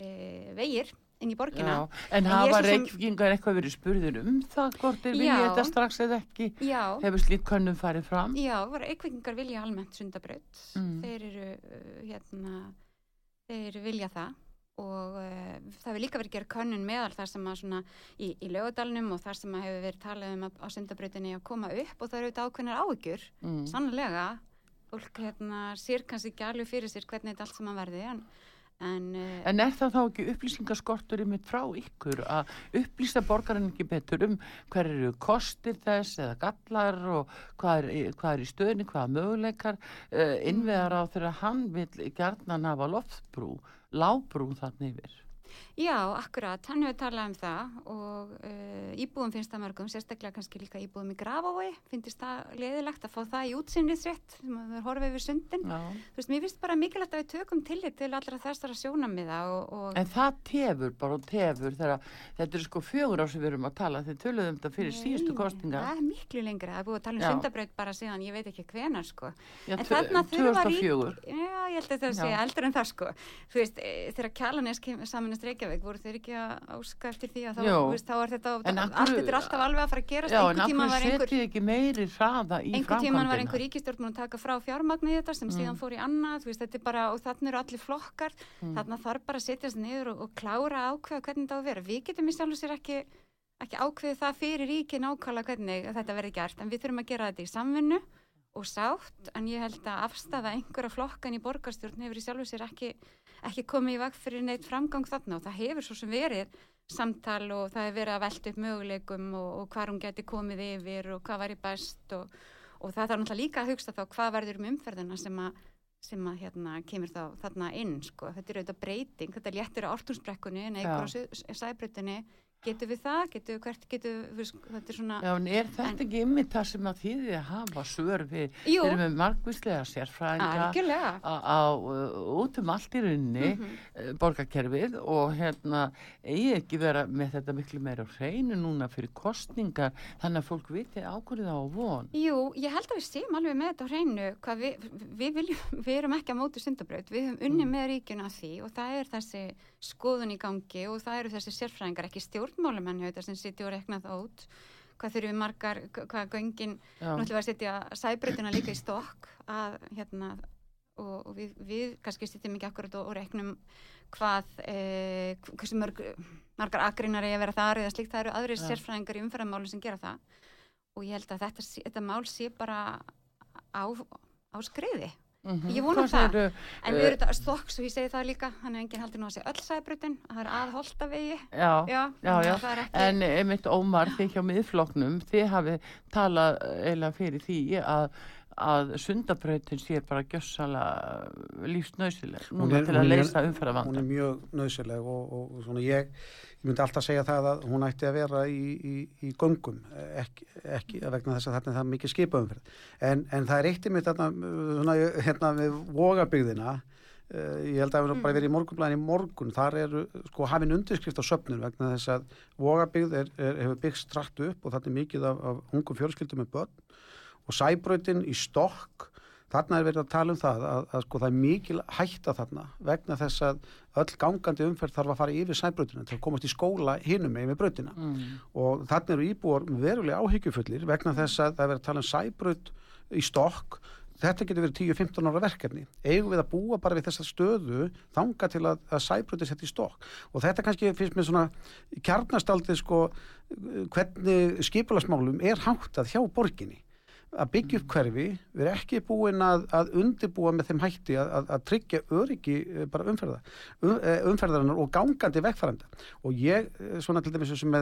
e, vegir inn í borgina. Já, en, en hafa reykvingar eitthvað verið spurður um það hvort þeir vilja þetta strax eða ekki? Já. Hefur slíkt könnum farið fram? Já, reykvingar vilja almennt sundabraut. Mm. Þeir eru, uh, hérna, þeir vilja það og uh, það hefur líka verið gerð könnun meðal þar sem að svona í, í lögadalunum og þar sem að hefur verið talað um að, á sundabrautinni að koma upp og það eru auðvitað ákveðnar áhugjur, mm. sannlega. Fólk hérna sér kannski ekki alveg fyrir sér hvernig þetta allt sem að verði en En, uh, en er það þá ekki upplýsingaskortur yfir frá ykkur að upplýsta borgarinn ekki betur um hver eru kostir þess eða gallar og hvað er, hvað er í stöðni, hvaða möguleikar uh, innveðar á þegar hann vil gerðna nafa loftbrú, lábrú þannig yfir? Já, akkurat, hann hefur talað um það og uh, íbúðum finnst það mörgum, sérstaklega kannski líka íbúðum í Grafavói, finnst það leðilegt að fá það í útsinniðsrétt sem að við horfum yfir sundin. Já. Þú veist, mér finnst bara mikilvægt að við tökum tillit til allra þessara sjónamiða. Og, og... En það tefur bara og tefur þegar þetta er sko fjögur á sem við erum að tala, þegar töluðum þetta fyrir Nei, síðustu kostinga. Það er miklu lengra, það er búið að tala um sundabraut bara síðan, ég veit ekki hvenar sko. Já, en þarna þurfa rík... Já, ég held að það sé Reykjavík voru þeir ekki að áska eftir því að þá, veist, þá er þetta allt þetta er alltaf alveg að fara að gerast. Já, einhver tíma var einhver einhver tíma var einhver ríkistjórn að taka frá fjármagnu þetta sem mm. síðan fór í annað veist, bara, og þannig eru allir flokkar. Mm. þannig þarf bara að setjast niður og, og klára ákveða hvernig þetta á að vera. Við getum í sjálf sér ekki, ekki ákveðið það fyrir ríki nákvæmlega hvernig þetta verður gert en við þurfum að gera þetta í samvinnu og sátt en ég held að afstafa einhverja flokkan í borgarstjórn hefur í sjálf og sér ekki ekki komið í vakt fyrir neitt framgang þarna og það hefur svo sem verið samtal og það hefur verið að velta upp möguleikum og, og hvað hún geti komið yfir og hvað væri best og, og það þarf náttúrulega líka að hugsta þá hvað verður um umferðina sem að, sem að hérna, kemur þá þarna inn sko. þetta er auðvitað breyting, þetta léttir á ortunsbrekkunni en á sæbrutinni getur við það, getur við hvert, getur við, þetta er svona... Já, en er þetta En- ekki ymmið það sem að þýði að hafa svör við, Jú. við erum með margvíslega sérfræðinga á, á uh, út um allt í Mhm. mm borgarkerfið og hérna eigi ekki vera með þetta miklu meira hreinu núna fyrir kostningar þannig að fólk viti ákvörðu á von Jú, ég held að við séum alveg með þetta hreinu hvað við, við, viljum, við erum ekki að móti sundabraut, við höfum unni með ríkjuna því og það er þessi skoðun í gangi og það eru þessi sérfræðingar, ekki stjórnmálumenn þetta sem sitja og rekna það út. Hvað þurfum við margar, hvað göngin við að setja sæbrautina líka í stokk að hérna og, og við, við kannski sitjum ekki akkurat og, og reknum hvað eh, hversu mörg, margar akrinar eigi að vera þar eða slíkt, það eru aðrir Já. sérfræðingar í umferðarmálum sem gera það. Og ég held að þetta, þetta mál sé bara á, á skriði Mhm. Ég vona það. segirðu, en við eh, erum þetta stokk svo ég segi það líka þannig að enginn haldi nú að segja öll sæbrutin að það er að holta vegi Já, já, já, já. er ekki En einmitt Ómar, þið hjá miðfloknum, þið hafið talað eiginlega fyrir því að, að sundabrautin sé bara gjössala lífsnausileg Hún núna er- til hún að er- leysa hún umferðavanda. er mjög nöðsileg og, og, og svona ég, ég myndi alltaf segja það að hún ætti að vera í, í, í göngum ekki, ekki vegna þess að þarna er það mikið skipaumferð en, en það er eitt í mitt þarna, svona, hérna við vogabyggðina uh, ég held að það mm. bara verið í morgunblæðin í morgun þar eru sko hafinn undirskrift á söpnun vegna þess að er, er, hefur byggst strætt upp og þetta er mikið af, af ungum fjölskyldum með börn og sæbrautin í stokk þarna er verið að tala um það að, að sko það er mikil hætta þarna vegna þess að öll gangandi umferð þarf að fara yfir sæbrautina til að komast í skóla hinum með brautina. Mm. og þarna eru íbúar verulega áhyggjufullir vegna þess að það er verið að tala um sæbraut í stokk. Þetta getur verið 10-15 ára verkefni. Eigum við að búa bara við þessa stöðu þanga til að, að sæbrauti setja í stokk? Og þetta kannski finnst mér svona kjarnastaldið sko hvernig skipulasmálum er háttað hjá borginni að byggja upp hverfi, við erum ekki búin að, að undirbúa með þeim hætti að, að, að tryggja öryggi eh, bara umferða, um, eh, umferðarinnar og gangandi vegfæranda og ég, eh, svona til dæmis sem,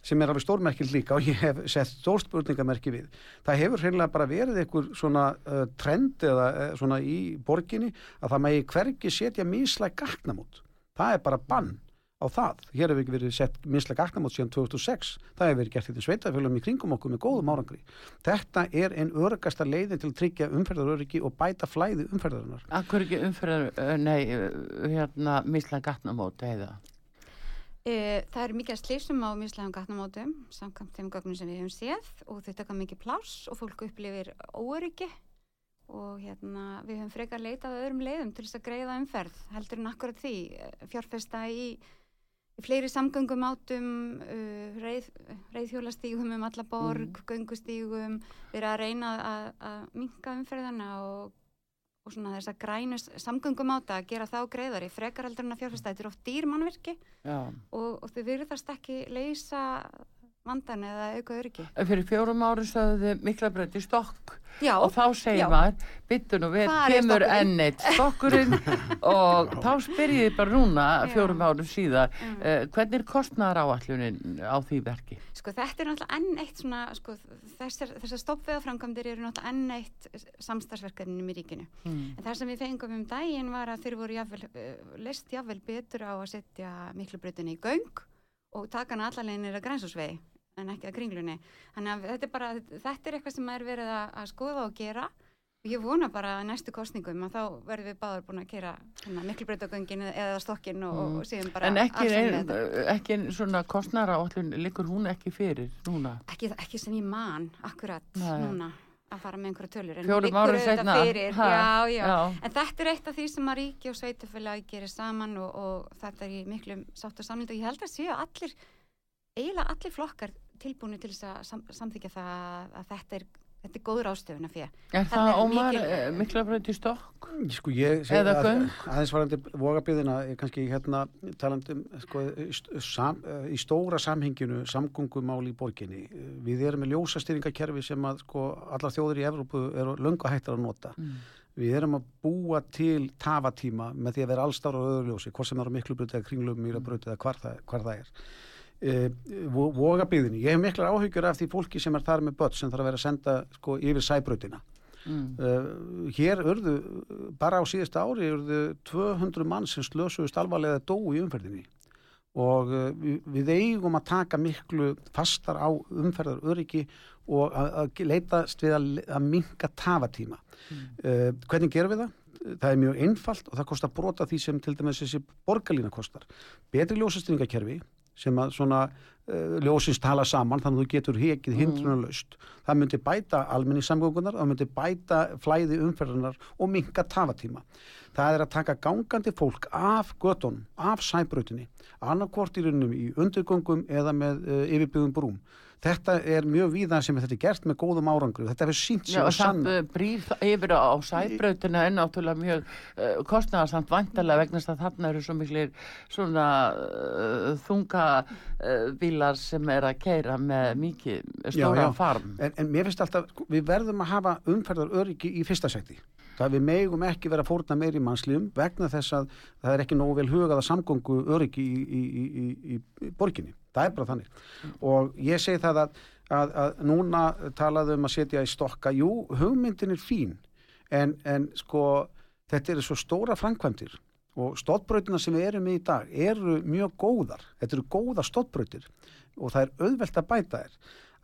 sem er alveg stórmerkil líka og ég hef sett stórspurningamerki við, það hefur hreinlega bara verið einhver svona uh, trend eða uh, svona í borginni að það megi hvergi setja mislæg gatnamót, það er bara bann á það. Hér hefur ekki verið sett mislega gatnamót síðan 2006. Það hefur verið gert þetta sveitafélum í kringum okkur með góðum árangri. Þetta er einn örgasta leiðin til að tryggja umferðaröryggi og bæta flæði umferðarinnar. Akkur ekki umferðar, uh, nei, uh, hérna, misla gatnamóti heiða. E, það eru mikið að slísum á mislægum gatnamótum samkvæmt þeim gögnum sem við hefum séð og þau taka mikið pláss og fólk upplifir óöryggi og hérna, við höfum frekar leitað að öðrum leiðum til þess að greiða umferð heldur en akkurat því eh, fjárfesta í fleiri samgöngum átum uh, reið, reiðhjólastígum um alla borg, göngustígum við erum að reyna að, minka umferðina og og svona þess að grænu samgöngum áta að gera þá greiðari frekar heldur en að fjárfesta þetta er oft dýrmannverki Já. og, og þau virðast ekki leysa vandan eða auka öryggi. Fyrir fjórum ári sögðu þið mikla breyti stokk Já, og þá segir maður, byttu nú við, er kemur enn eitt stokkurinn og þá spyrjið bara núna fjórum árum síðar, Mm. uh, hvernig er kostnæðar áallunin á því verki? sko þetta er náttúrulega enn eitt svona, sko þessar, þessar stoppveðaframkvæmdir eru náttúrulega enn eitt samstarfsverkefnum í ríkinu. Mm. En það sem við fengum um daginn var að þeir voru jafnvel, uh, leist jafnvel betur á að setja miklu breytinu í göng og taka hana allalegin að grænsúsvegi en ekki að kringlunni. Þannig að þetta er bara, þetta er eitthvað sem er verið að, að skoða og gera og ég vona bara að næstu kostningum að þá verðum við báður búin að kera hérna, miklu breytagöngin eða stokkin og, Mm. og séum bara En ekki, þetta. ekki svona kostnæðar áallun, liggur hún ekki fyrir núna? ekki, ekki sem ég man akkurat Nei. núna að fara með einhverja tölur en Fjórum árum ha? já, já. Já. en þetta er eitt af því sem að ríki og sveitufélagi gerir saman og, og þetta er í miklu sátt og samlind og ég held að séu allir eiginlega allir flokkar tilbúinu til þess að sam, samþykja það að þetta er, þetta er góður ástöfuna fyrir Er Þarna það er ómar mikil- mikil... mikla breyti stokk? Sko ég segi að, aðeins varandi vogabyðina er kannski hérna talandum sko, sam, í stóra samhenginu samgöngumál í borginni. Við erum með ljósastýringakerfi sem að sko allar þjóður í Evrópu eru löngu hættar að nota. Mm. Við erum að búa til tafatíma með því að vera allstára á öðru ljósi, hvort sem er á miklu bröti eða kringlum mýra bröti eða hvar það, hvar það er. E, vogabyðinni, ég hef miklar áhyggjur af því fólki sem er þar með börn sem þarf að vera að senda sko, yfir sæbrötina. Mm. Uh, hér urðu, bara á síðasta ári urðu 200 mann sem slösuðust alvarlega dó í umferðinni og uh, við, eigum að taka miklu fastar á umferðar öryggi og að, leitast við að, að minka tafatíma. Mm. Hvernig gerum við það? Það er mjög einfalt og það kostar brota því sem til dæmis þessi borgarlína kostar. Betri ljósastringakerfi sem að svona uh, ljósins tala saman þannig að þú getur hekið mm. hindrunarlaust. Það myndi bæta almenningssamgöngunar, það myndi bæta flæði umferðunar og minka tafatíma. Það er að taka gangandi fólk af göttunum, af sæbrautinni, annarkvort í raunum í undirgöngum eða með uh, yfirbyggum brúm þetta er mjög víðan sem þetta er gert með góðum árangru þetta hefur sínt sér og sann það brýr yfir á sæbrautina er náttúrulega mjög uh, kostnæðarsamt vantarlega vegna að þarna eru svo miklir svona uh, þunga uh, bílar sem er að keira með mikið stóra já, já. farm. En, en mér finnst alltaf, við verðum að hafa umferðar öryggi í fyrsta sæti. Það við megum ekki vera fórna meir í mannslífum vegna þess að það er ekki nógu vel hugað að samgöngu öryggi í, í, í, í borginni það er bara þannig. Og ég segi það að, að, að núna talaðum um að setja í stokka. Jú, hugmyndin er fín en, en sko þetta eru svo stóra framkvæmdir og stóttbröytina sem við erum í í dag eru mjög góðar, þetta eru góða stóttbröytir og það er auðvelt að bæta þér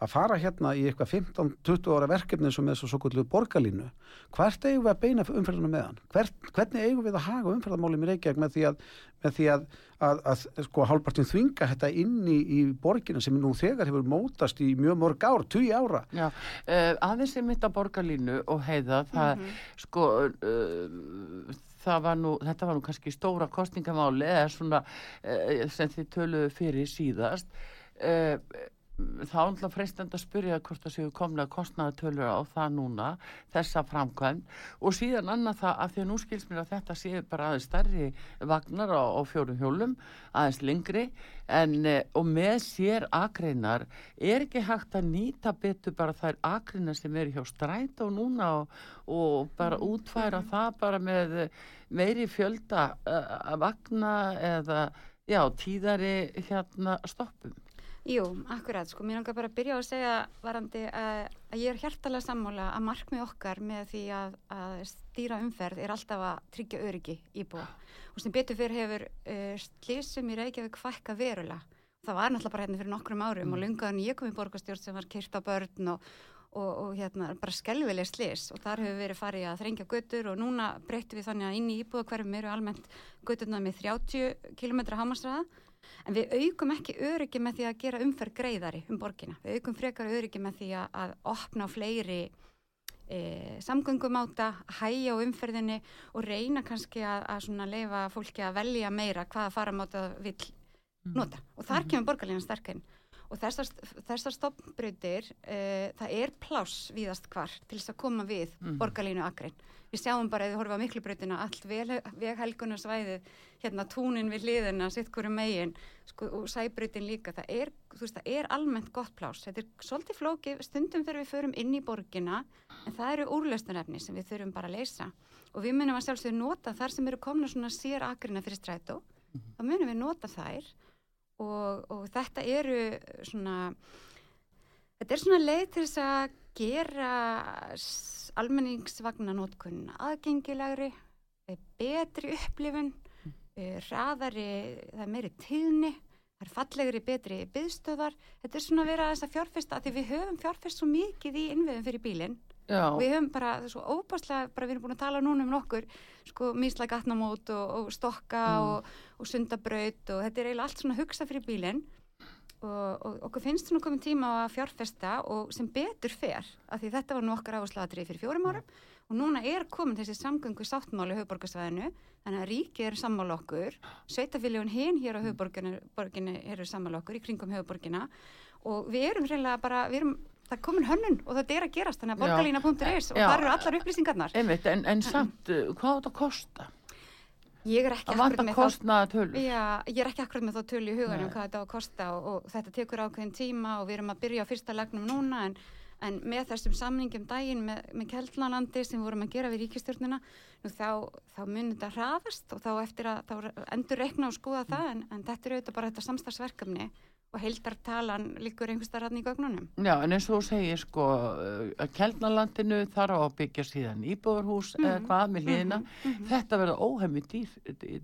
að fara hérna í eitthvað 15-20 ára verkefni sem er svo kvöldu borgarlínu. Hvert eigum við að beina umferðinu með hann? Hvert, hvernig eigum við að haga umferðarmálum í Reykjavík með því að, með því að, að, að sko hálpartin þvinga þetta inn í, í borginu sem nú þegar hefur mótast í mjög mörg ár, 20 ára? Já, uh, aðeins er mitt á borgarlínu og heiða það mm -hmm. sko uh, Var nú, þetta var nú kannski stóra kostningamáli eða svona uh, sem þið töluðu fyrir síðast. Uh, þá er alltaf freistend að spyrja hvort það séu komlega kostnæðatölur á það núna þessa framkvæm og síðan annað það að því að nú skils mér að þetta séu bara aðeins stærri vagnar á, á fjórum hjólum aðeins lengri en eh, og með sér akreinar er ekki hægt að nýta betur bara þær akreinar sem eru hjá stræt og núna og, og bara mm. útfæra það bara með meiri fjölda uh, vagna eða já tíðari hérna stoppum Jú, akkurat, sko, mér langar bara að byrja á að segja varandi að, að ég er hjertalega sammála að markmið okkar með því að, að stýra umferð er alltaf að tryggja öryggi íbúa og sem betur fyrir hefur uh, slísum í Reykjavík fækka verulega. Það var náttúrulega bara hérna fyrir nokkrum árum mm. og lungaðan ég kom í borgastjórn sem var kyrt á börn og, og, og hérna bara skelvileg slís og þar hefur verið farið að þrengja götur og núna breytum við þannig að inn í íbúa hverjum eru almennt göturna með 30 km hamasræða En við aukum ekki öryggi með því að gera umferð greiðari um borgina. Við aukum frekar öryggi með því að, að opna fleiri e, samgöngumáta, hæja á umferðinni og reyna kannski að, að leifa fólki að velja meira hvaða faramáta vil mhm. nota. Og þar mhm. kemur borgarlínan sterkinn. Og þessar, þessar stoppbröytir, e, það er pláss víðast hvar til þess að koma við mm. borgarlínu akrein. Við sjáum bara ef við horfum á miklubröðina allt veghelgunarsvæðið hérna túnin við hliðina, sitt hverju megin sko, og sæbröðin líka. Það er, veist, það er almennt gott plás þetta er svolítið flókið. Stundum þegar við förum inn í borgina en það eru úrlöstunarefni sem við þurfum bara að leysa. Og við munum að sjálfsögðu nota þar sem eru komna svona sér agrina fyrir strætó. Mm -hmm. þá munum við nota þær og, og þetta eru svona þetta er svona leið til þess að gera almenningsvagnanótkun aðgengilegri, betri upplifun, hraðari, það er meiri tíðni, það er fallegri, betri byðstöðar. Þetta er svona að vera þess að fjárfesta, því við höfum fjárfest svo mikið í innviðum fyrir bílinn og við höfum bara, það er svo óbáslega, bara við erum búin að tala núna um nokkur, sko, mísla gatnamót og, og stokka mm. og, og sundabraut og þetta er eiginlega allt svona hugsa fyrir bílinn. Og, og okkur finnst svona komin tíma á að fjárfesta og sem betur fer af því þetta var nú okkar áhersluatrið fyrir fjórum árum og núna er komin þessi samgöngu sáttmáli höfuborgarsvæðinu þannig að ríki eru sammála okkur sveitaféljóðun hinn hér á höfuborginu eru sammála okkur í kringum höfuborgina og við erum það komin hönnun og þetta er að gerast þannig að borgarlína.is og það eru allar upplýsingarnar. Einmitt, en, en samt, hvað á þetta kosta? Ég er ekki akkurat með þá já, ég er ekki akkurat með þá tölu í huganum hvað þetta á að kosta og, og þetta tekur ákveðin tíma og við erum að byrja á fyrsta legnum núna en, en með þessum samningum daginn með, með Kjeldlanandi sem vorum að gera við ríkistjórnina þá, þá munir þetta hraðast og þá að þá endur reikna og skoða það en, en þetta er auðvitað bara þetta samstagsverkefni og heildartalan líkur einhverstað rann í gögnunum. Já, en eins og þú segir sko að Kjeldnalandinu þar á að byggja síðan íbúðarhús mm. eða hvað með liðina mm -hmm. þetta verða óhemmi dýr,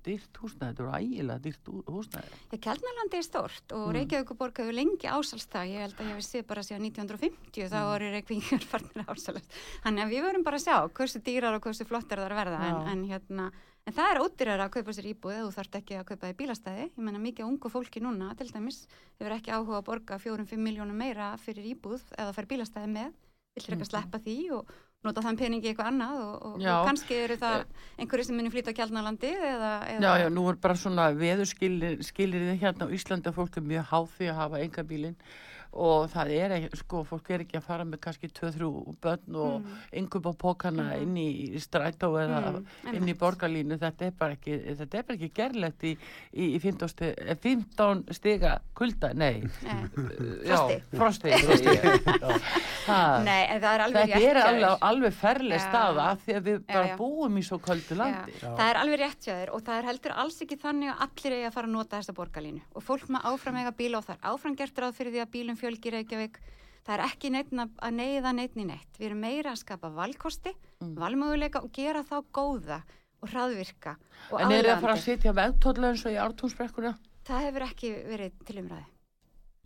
dýrt húsnæði þetta verða ægilega dýrt húsnæði Já, Kjeldnalandi er stort og mm. Reykjavíkuborg hefur lengi ásalst það, ég held að ég hef séð bara síðan 1950 þá mm. eru Reykjavíkur farnir ásalast, þannig að við verum bara að sjá hversu dýrar og hversu flottar það er að verða en, en hérna En það er ódýrar að kaupa sér íbúið eða þú þarf ekki að kaupa í bílastæði. Ég menna mikið ungu fólki núna til dæmis hefur ekki áhuga að borga fjórum-fimm miljónum meira fyrir íbúið eða fær bílastæði með. Villir ekki að sleppa því og nota þann peningi eitthvað annað og, og, og kannski eru það einhverju sem munir flýta á kjálnalandi eða, eða... Já, já, nú er bara svona veðurskilir hérna á Íslandi að fólk er mjög háð því að hafa enga bílinn og það er ekki, sko, fólk er ekki að fara með kannski 2-3 börn og mm. yngum á pókana mm. inn í strætó eða mm. inn í borgarlínu. Þetta er bara ekki, þetta er bara ekki gerlegt í, í, í 15, sti, 15 stiga kulda, nei. Já, frosti. Nei, en það er alveg Þetta er alveg, alveg ferleg staða því að við já, bara já. búum í svo köldu landi. Það er alveg rétt hjá þér og það er heldur alls ekki þannig að allir eigi að fara að nota þessa borgarlínu. Og fólk með áfram eiga bíla og það er áfram gert ráð fyrir því að bílum fjölgir Reykjavík það er ekki neittn að neyða neittn í neitt við erum meira að skapa valkosti mm. valmöguleika og gera þá góða og hraðvirka og En er það að fara að sitja vegtóðlega eins og í ártúnsbrekkuna? Það hefur ekki verið til umræði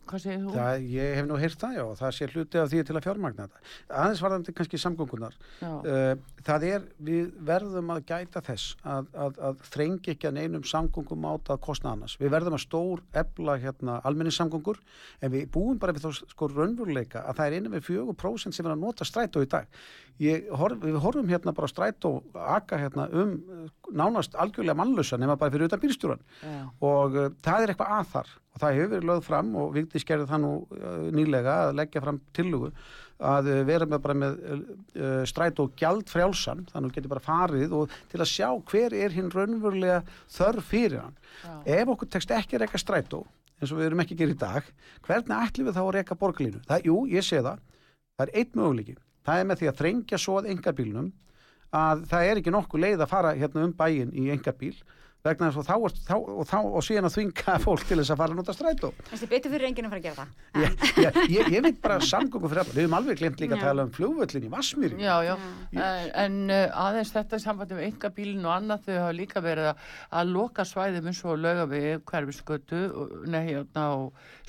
Hvað segir þú? Það, ég hef nú heyrt það, já, það sé hluti af því til að fjármagna þetta. Aðeins varðandi kannski samgöngunar. Uh, það er, við verðum að gæta þess að, að, að þrengi ekki að neinum samgöngum áta að kostna annars. Við verðum að stór ebla hérna almenningssamgöngur en við búum bara við þá sko raunveruleika að það er innan við 4% sem er að nota strætó í dag. Horf, við horfum hérna bara strætó akka hérna um nánast algjörlega mannlusa nema bara fyrir utan bílstjóran og uh, það er eitthvað að þar og það hefur verið lögð fram og Vigdís gerði það nú uh, nýlega að leggja fram tillugu að uh, vera með bara með uh, stræt og gjald frjálsan þannig að þú getur bara farið og til að sjá hver er hinn raunverulega þörf fyrir hann. Já. Ef okkur tekst ekki að reyka strætó eins og við erum ekki að gera í dag, hvernig ætlum við þá að reyka borgarlínu? Það, jú, ég sé það. Það er eitt möguleiki. Það er með því að þrengja svo að engabílunum að það er ekki nokkuð leið að fara hérna um bæin í engabíl vegna þess að þá, þá, og, þá, og síðan að þvinga fólk til þess að fara að nota strætó. Þessi betur fyrir enginn að fara að gera það. Ég, ég, ég, ég veit bara samgöngu fyrir alla. Við hefum alveg glemt líka já. að tala um fljóvöllin í Vasmíri Já, já, já. en uh, aðeins þetta sambandi með enga bílin og annað þau hafa líka verið að, að loka svæðum eins og löga við hverfiskötu neði á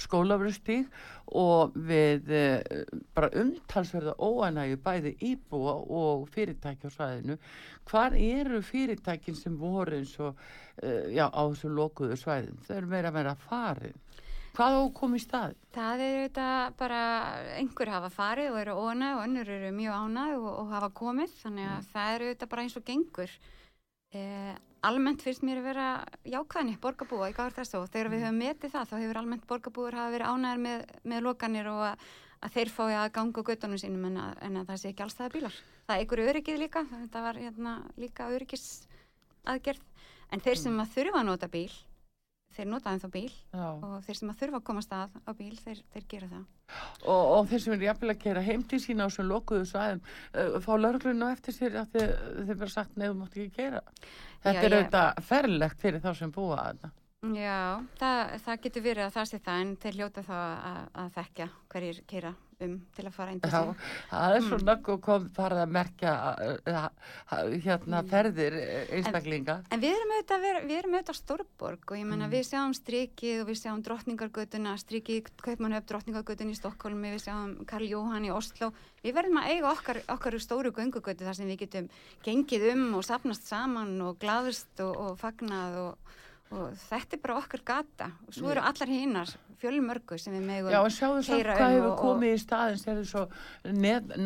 skólafröstík og við uh, bara umtalsverða óanægu bæði íbúa og fyrirtæki á svæðinu. Hvar eru fyrirtækin sem voru eins og uh, já, á þessu lokuðu svæðin þau eru meira að farið hvað á komið stað? Það er þetta bara einhver hafa farið og eru ónæg og önnur eru mjög ánæg og, og hafa komið. Þannig að mm. það eru þetta bara eins og gengur. Eh, almennt finnst mér að vera jákvæðni borgarbúa í gáður þess og þegar við mm. höfum metið það þá hefur almennt borgarbúur hafa verið ánægir með, með lokanir og að, að þeir fái að ganga göttunum sínum en að, en að það sé ekki alls það bílar. Það er einhverju öryggið líka, þetta var hérna, líka öryggis aðgerð en þeir sem að þurfa að nota bíl þeir nota ennþá bíl Já. og þeir sem að þurfa að komast að á bíl þeir, þeir gera það. Og, og þeir sem er jafnvel að gera heim til sína á svo lokuðu svæðum uh, fá lörgluna eftir sér að þeir, þeir vera sagt nefnum átt ekki að gera þetta Já, er auðvitað ferlegt fyrir þá sem búa að það Já, það, það getur verið að það sé það en þeir hljóta þá að, að þekkja hverjir keira um til að fara inn til sig. Það er svo mm. nögg og kom farið að merkja hérna mm. ferðir einstaklinga. En, en við erum auðvitað, við erum auðvitað stórborg og ég menna mm. við sjáum strikið og við sjáum drottningargötuna, strikið Kaupmannhöf, drottningargötun í Stokkólmi, við sjáum Karl Jóhann í Oslo. Við verðum að eiga okkar, okkar stóru göngugötu þar sem við getum gengið um og sapnast saman og glaðust og, og fagnað og og þetta er bara okkar gata. Og svo eru allar hinnar fjölmörgu sem við megum Já og sjáðu svo hvað um hefur komið í staðin sem er svo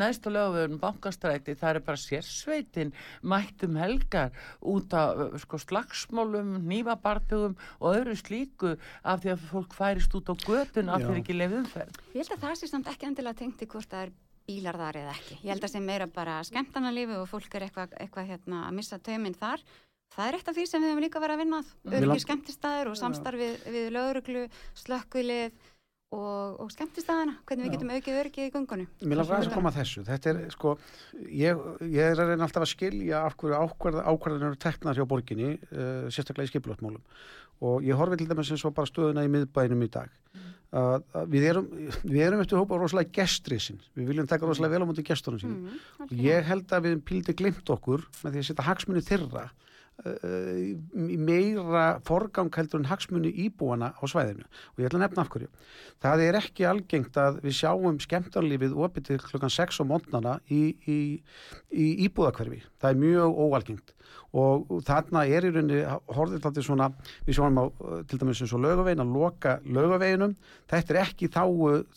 næstu lögum bankastræti það er bara sérsveitin mættum helgar út af sko, slagsmálum, nývabartugum og öðru slíku af því að fólk færist út á götun af því ekki lefumferð Ég held að það sé samt ekki endilega tengt í hvort það er bílar þar eða ekki. Ég held að það sé meira bara skemmtanarlifi og fólk er eitthvað eitthva, hérna, að missa tauminn þar Það er eitt af því sem við hefum líka verið að vinna öryggi skemmtistæður og samstarfið við, við löguruglu, slökkvilið og, og skemmtistæðana, hvernig við getum aukið öryggi í gungunni. Mér langar að koma að þessu. Er sko, ég, ég er að reyna alltaf að skilja af hverju ákvarðanir eru teknar hjá borginni, uh, sérstaklega í skipilotmálum og ég horfi til dæmis eins og bara stöðuna í miðbænum í dag. Að, að við erum við erum eftir hópa rosalega gestriðsinn við viljum taka rosalega vel á móti gestunum sínum. Mm, og ég held að við píldi glimt okkur með því að setja hagsmunni uh, í meira forgang heldur en hagsmunni íbúana á svæðinu. Og ég ætla að nefna af hverju. Það er ekki algengt að við sjáum skemmtarlífið opið til klukkan 6 á mótnana í, í, í íbúðakverfi það er mjög óalgengt og þarna er í rauninni horfðið þetta svona, við sjáum á uh, til dæmis eins og laugavegin að loka laugaveginum. Þetta er ekki þá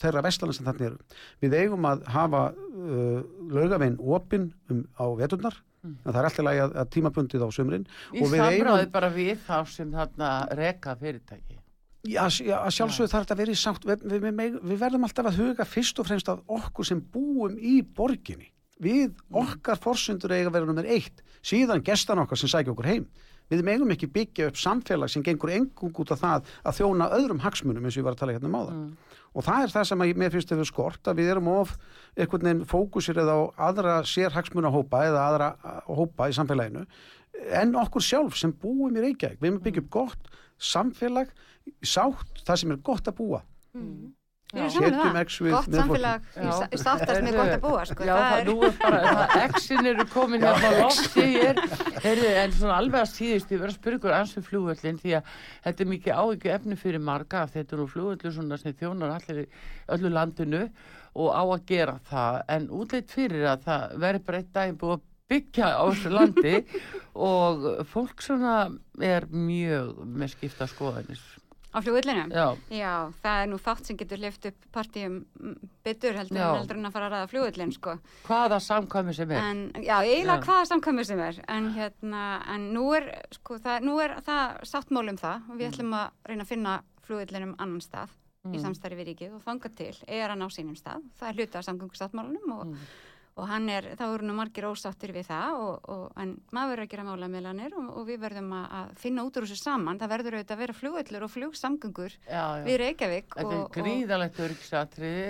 þeirra vestlana sem þarna eru. Við eigum að hafa uh, laugavegin opinn um, á veturnar. En það er alltaf lagi að, að tímabundið á sömurinn Í eigum bara við þá sem þarna reka fyrirtæki. Já, sjálfsögðu þarf þetta að vera í sátt. Við, við, við, við verðum alltaf að huga fyrst og fremst að okkur sem búum í borginni við okkar forsundur eiga að vera nummer eitt síðan gestan okkar sem sækja okkur heim. Við megum ekki byggja upp samfélag sem gengur engung út af það að þjóna öðrum hagsmunum eins og ég var að tala hérna um áðan. Og það er það sem að ég- mér finnst að við skort að við erum of einhvern veginn fókusir eða á aðra sér hagsmunahópa eða aðra uh, hópa í samfélaginu en okkur sjálf sem búum í Reykjavík. Við erum byggjum gott samfélag sátt það sem er gott að búa. Saman Setjum um X það. við Gott samfélag í sáttast með gott að búa, sko. Já, Það það, er- nú er bara, exin eru komin hérna á lofti en svona alveg að síðust, ég verð að spyrja ykkur ansvið flugvöllin því að þetta er mikið áhyggju efni fyrir marga, þetta er nú flugvöllu svona sem þjónar allir öllu landinu og á að gera það, en útleitt fyrir að það verður bara eitt daginn búið að byggja á þessu landi og fólk svona er mjög með skipta skoðanis. Á flugvillinu? Já, Já, það er nú fátt sem getur lift upp partíum mm, betur heldur en heldur en að fara að ræða flugvillin, sko. hvaða samkvæmi sem er. En, já, eiginlega hvaða samkvæmur sem er, en hérna, en nú er, sko, það, nú er það sáttmál um það og við ætlum að reyna að finna flugvillinum annan stað í samstarfi við ríkið og þanga til er hann á sínum stað. Það er hluta af samgöngusáttmálunum og, og hann er, þá eru nú margir ósáttir við það og, og, en maður verður að gera málamelanir og, og við verðum að, að finna út úr þessu saman. Það verður auðvitað að vera flugvillur og flugsamgöngur Já, já. við Reykjavík. Þetta er gríðalegt öryggisatriði,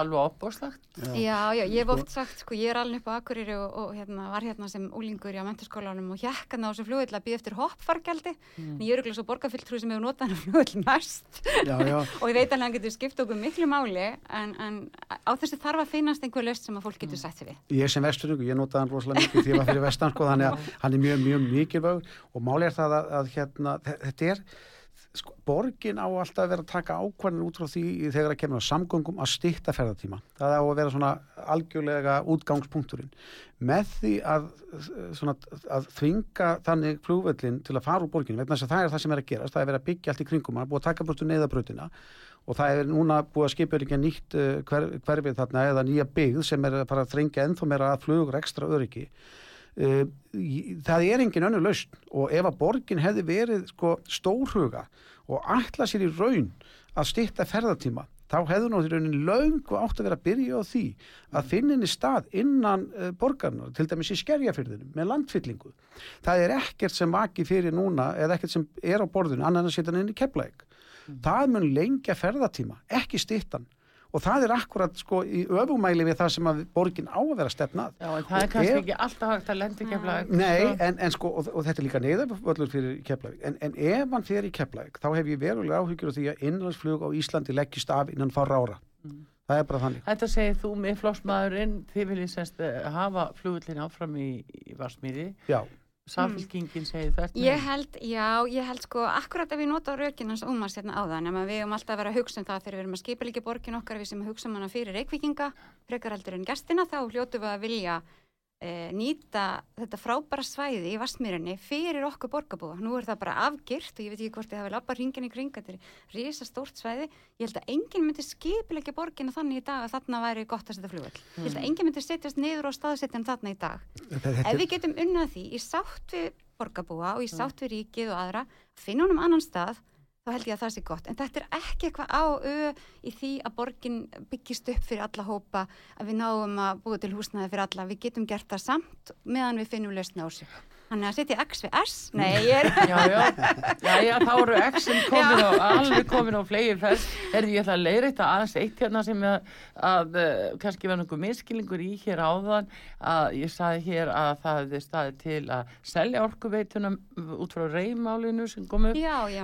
alveg opbóslagt. Já, já, ég hef oft sagt, sko, ég er alveg upp á Akureyri og, og hérna, var hérna sem úlingur í á mentaskólanum og hjekkan á þessu flugvill að býða eftir hoppfargjaldi. Mm. Ég er ekki svo borgarfylltrú sem hefur notað hennar flugvill mest já, já, og ég veit alveg að hann getur skipt okkur miklu máli en, en á þessu þarf að finnast einhver löst sem að fólk getur sætt sig við. ég sem vesturningu, ég notaði hann rosalega mikið því ég var fyrir vestan sko, þannig að hann er mjög, mjög mikilvæg og máli er það að, að hérna, þe- þetta er sko, borgin á alltaf að vera að taka ákvarðin út frá því þegar að kemur á samgöngum að stýtta ferðartíma. Það á að vera svona algjörlega útgangspunkturinn. Með því að, svona, að þvinga þannig flugvöllin til að fara úr borginu, vegna þess að það er það sem er að gerast, það er verið að byggja allt í kringum, það er búið að taka brústu neyðabrautina og það er núna búið að skipa ekki nýtt uh, hver, hverfið þarna eða nýja byggð sem er að fara að þrengja ennþá meira að flugur ekstra öryggi í- það er engin önnur lausn. Og ef að borgin hefði verið sko, stórhuga og ætla sér í raun að stýtta ferðartíma þá hefðu því raunin löngu átt að vera að byrja á því að finna henni stað innan uh, borgarnar, til dæmis í skerjafyrðinu með landfyllingu. Það er ekkert sem vaki fyrir núna eða ekkert sem er á borðinu annan að setja hann inn í keflæk. Það mun lengja ferðartíma, ekki stýttan og það er akkurat sko í öfumæli við það sem að borgin á að vera stefnað. Já, en það er Og kannski ef- ekki alltaf hægt að lendi keflaðið. Nei, en, en sko, og, og þetta er líka neyðarvöllur fyrir Keflavík, en, en ef hann fer í Keflavík, þá hef ég verulega áhyggjur af því að innlandsflug á Íslandi leggist af innan fara ára. Það er bara þannig. Þetta segir þú með flósmaðurinn, þið viljið semst eh, hafa flugullin áfram í, í Varsmýri. Já, Samfélkingin segir þetta. Ég held, já, ég held sko, akkurat ef við nota rökin hans ómars hérna áðan, en við erum alltaf að vera að hugsa um það þegar við erum að skipa líka borgin okkar, við sem hugsa um hana fyrir reykvikinga, frekar heldur en gestina, þá hljótu við að vilja e, nýta þetta frábæra svæði í Vastmýrinni fyrir okkur borgarbúa. Nú er það bara afgirt og ég veit ekki hvort þið hafi lappað ringin í kring, þetta er risa stórt svæði. Ég held að enginn myndi skipilegja borgina þannig í dag að þarna væri gott að setja flugvöld. Ég held að enginn myndi setjast niður og staðsetja hann þarna í dag. þetta, Ef við getum unnað því í sátt við borgarbúa og í sátt við ríkið og aðra, finna honum annan stað, þá held ég að það sé gott. En þetta er ekki eitthvað á ö í því að borgin byggist upp fyrir alla hópa, að við náum að búa til húsnaði fyrir alla. Við getum gert það samt meðan við finnum lausna á sig. Þannig að setja X við S, nei, ég er... Já, já, já, já, þá eru X-in komin á, alveg komin á flegi fæst. Herði, ég ætla að leiðra þetta aðeins eitt hérna sem að, að uh, kannski var náttúrulega miskilingur í hér áðan að ég saði hér að það hefði staðið til að selja orkuveitunum út frá reymálinu sem kom upp. Já, já.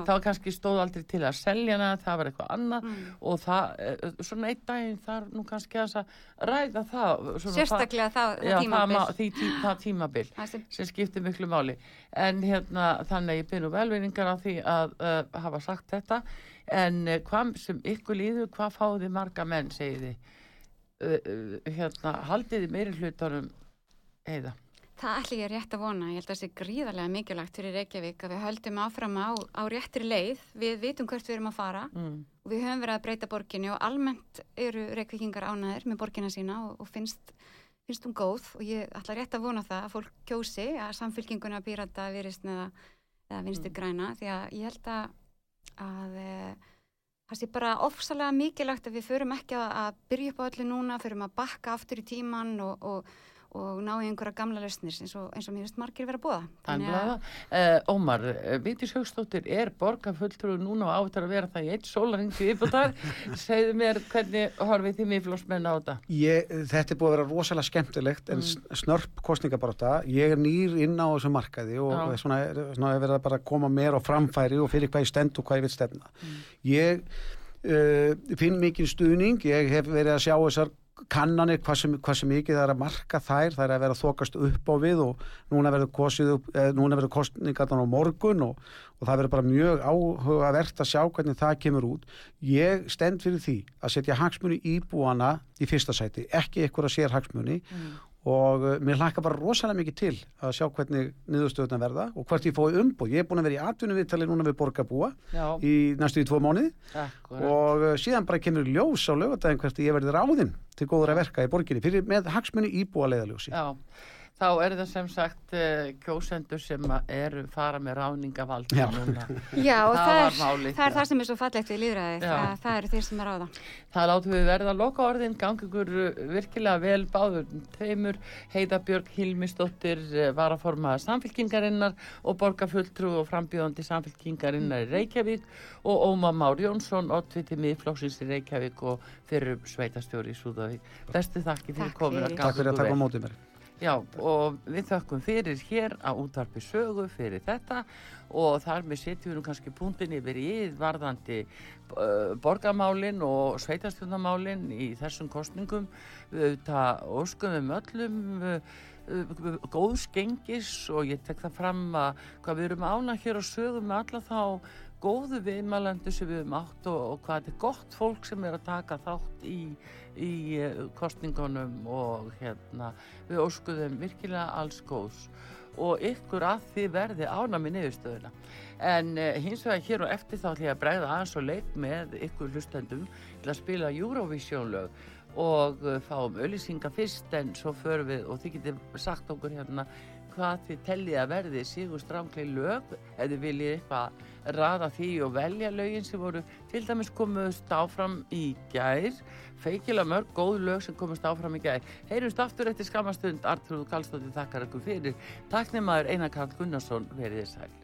Stóð aldrei til að selja hana, það var eitthvað annað Mm. og það, uh, svona einn daginn þar nú kannski að ræða það. svona Sérstaklega það, Já, það tímabil. það, því, tí, það tímabil sem- sem skiptir miklu máli en hérna þannig að ég byrju velvinningar á því að uh, hafa sagt þetta en uh, hvað sem ykkur líður hvað fáið þið marga menn segið þið uh, hérna haldið þið meiri hlutunum eða Það ætla ég rétt að vona. Ég held að það sé gríðarlega mikilvægt fyrir Reykjavík að við höldum áfram á, á réttri leið. Við vitum hvert við erum að fara mm. og við höfum verið að breyta borginni og almennt eru Reykjavíkingar ánæðir með borginna sína og, og finnst, finnst hún góð og ég ætla rétt að vona það að fólk kjósi að samfélkinguna býrata virist eða, eða vinstir græna því að ég held að, að e, það sé bara ofsalega mikilvægt að við förum ekki að byrja upp á öllu núna, förum að bakka aftur í tíman og, og, og ná í einhverja gamla lausnir eins og, eins og mér finnst margir vera að búa. Þannig að uh, Ómar, uh, Vítis Haugstóttir er borgarfulltrú núna og áttur að vera það í eitt sólaringi yfirbútar segðu mér hvernig horfið þið miðflósmenn á þetta Ég, þetta er búið að vera rosalega skemmtilegt en mm. snörp kostningabaróta ég er nýr inn á þessu markaði og Já. svona, svona er verið að bara koma mér á framfæri og fyrir hvað ég stend og hvað ég vil stefna ég uh, finn mikið stuðning ég hef verið að sjá þessar kannanir hvað sem, hvað sem mikið það er að marka þær það er að vera þokast upp á við og núna verður upp, eh, kostningarnar á morgun og, og það verður bara mjög áhugavert að sjá hvernig það kemur út. Ég stend fyrir því að setja hagsmuni íbúana í fyrsta sæti, ekki ykkur að sér hagsmuni og uh, mér hlakka bara rosalega mikið til að sjá hvernig niðurstöðuna verða og hvert ég fói umbúð. Ég er búin að vera í atvinnu viðtali núna við borgarbúa Já, í næstu í tvo akkurat og uh, síðan bara kemur ljós á lögadaginn hvert ég verði ráðinn til góður að verka í borginni fyrir með hagsmunni íbúa leiðaljósi. Já, þá er það sem sagt uh, kjósendur sem að eru fara með ráningavaldi Já. núna. Já, og Það það, var er, málið. það er það sem er svo fallegt við líðræði, það, það eru þeir sem er á það. Það látum við verða að loka orðin, gangi ykkur uh, virkilega vel báður tveimur, Heiða Björg Hilmisdóttir, uh, varaformaða samfélkingarinnar og borgarfulltrú og frambjóðandi samfélkingarinnar í Reykjavík og Óma Már Jónsson, oddviti miðflóksins í Reykjavík og fyrir sveitastjóri í Súðavík. Bestu þakki fyrir Takk komin fyrir. Takk fyrir að taka á mótið mér. Já, og við þökkum fyrir hér á útvarpi sögu fyrir þetta og þar með setjum við kannski punktin yfir í varðandi uh, borgamálin og sveitarstjórnamálin í þessum kostningum. Við auðvitað óskum um öllum uh, uh, góðs gengis og ég tek það fram að hvað við erum ána hér á sögu með alla þá góðu viðmælendu sem við höfum átt og, og hvað þetta er gott fólk sem er að taka þátt í, í uh, kostningunum og hérna við óskuðum virkilega alls góðs og ykkur að þið verði ánami niðurstöðuna. En uh, hins vegar hér og eftir þá ætlum ég að bregða aðeins og leik með ykkur hlustendum til að spila Eurovision lög og uh, fáum öllisinga fyrst en svo förum við og þið getið sagt okkur hérna hvað þið tellið að verði sigur strángli lög. Ef þið viljið eitthvað raða því og velja lögin sem voru til dæmis komust áfram í gær. Feikilega mörg góð lög sem komust áfram í gær. Heyrjumst aftur eftir skamastund Artrúð Kallstóttir þakkar ykkur fyrir. Taknum maður Einar Karl Gunnarsson verið þið sæl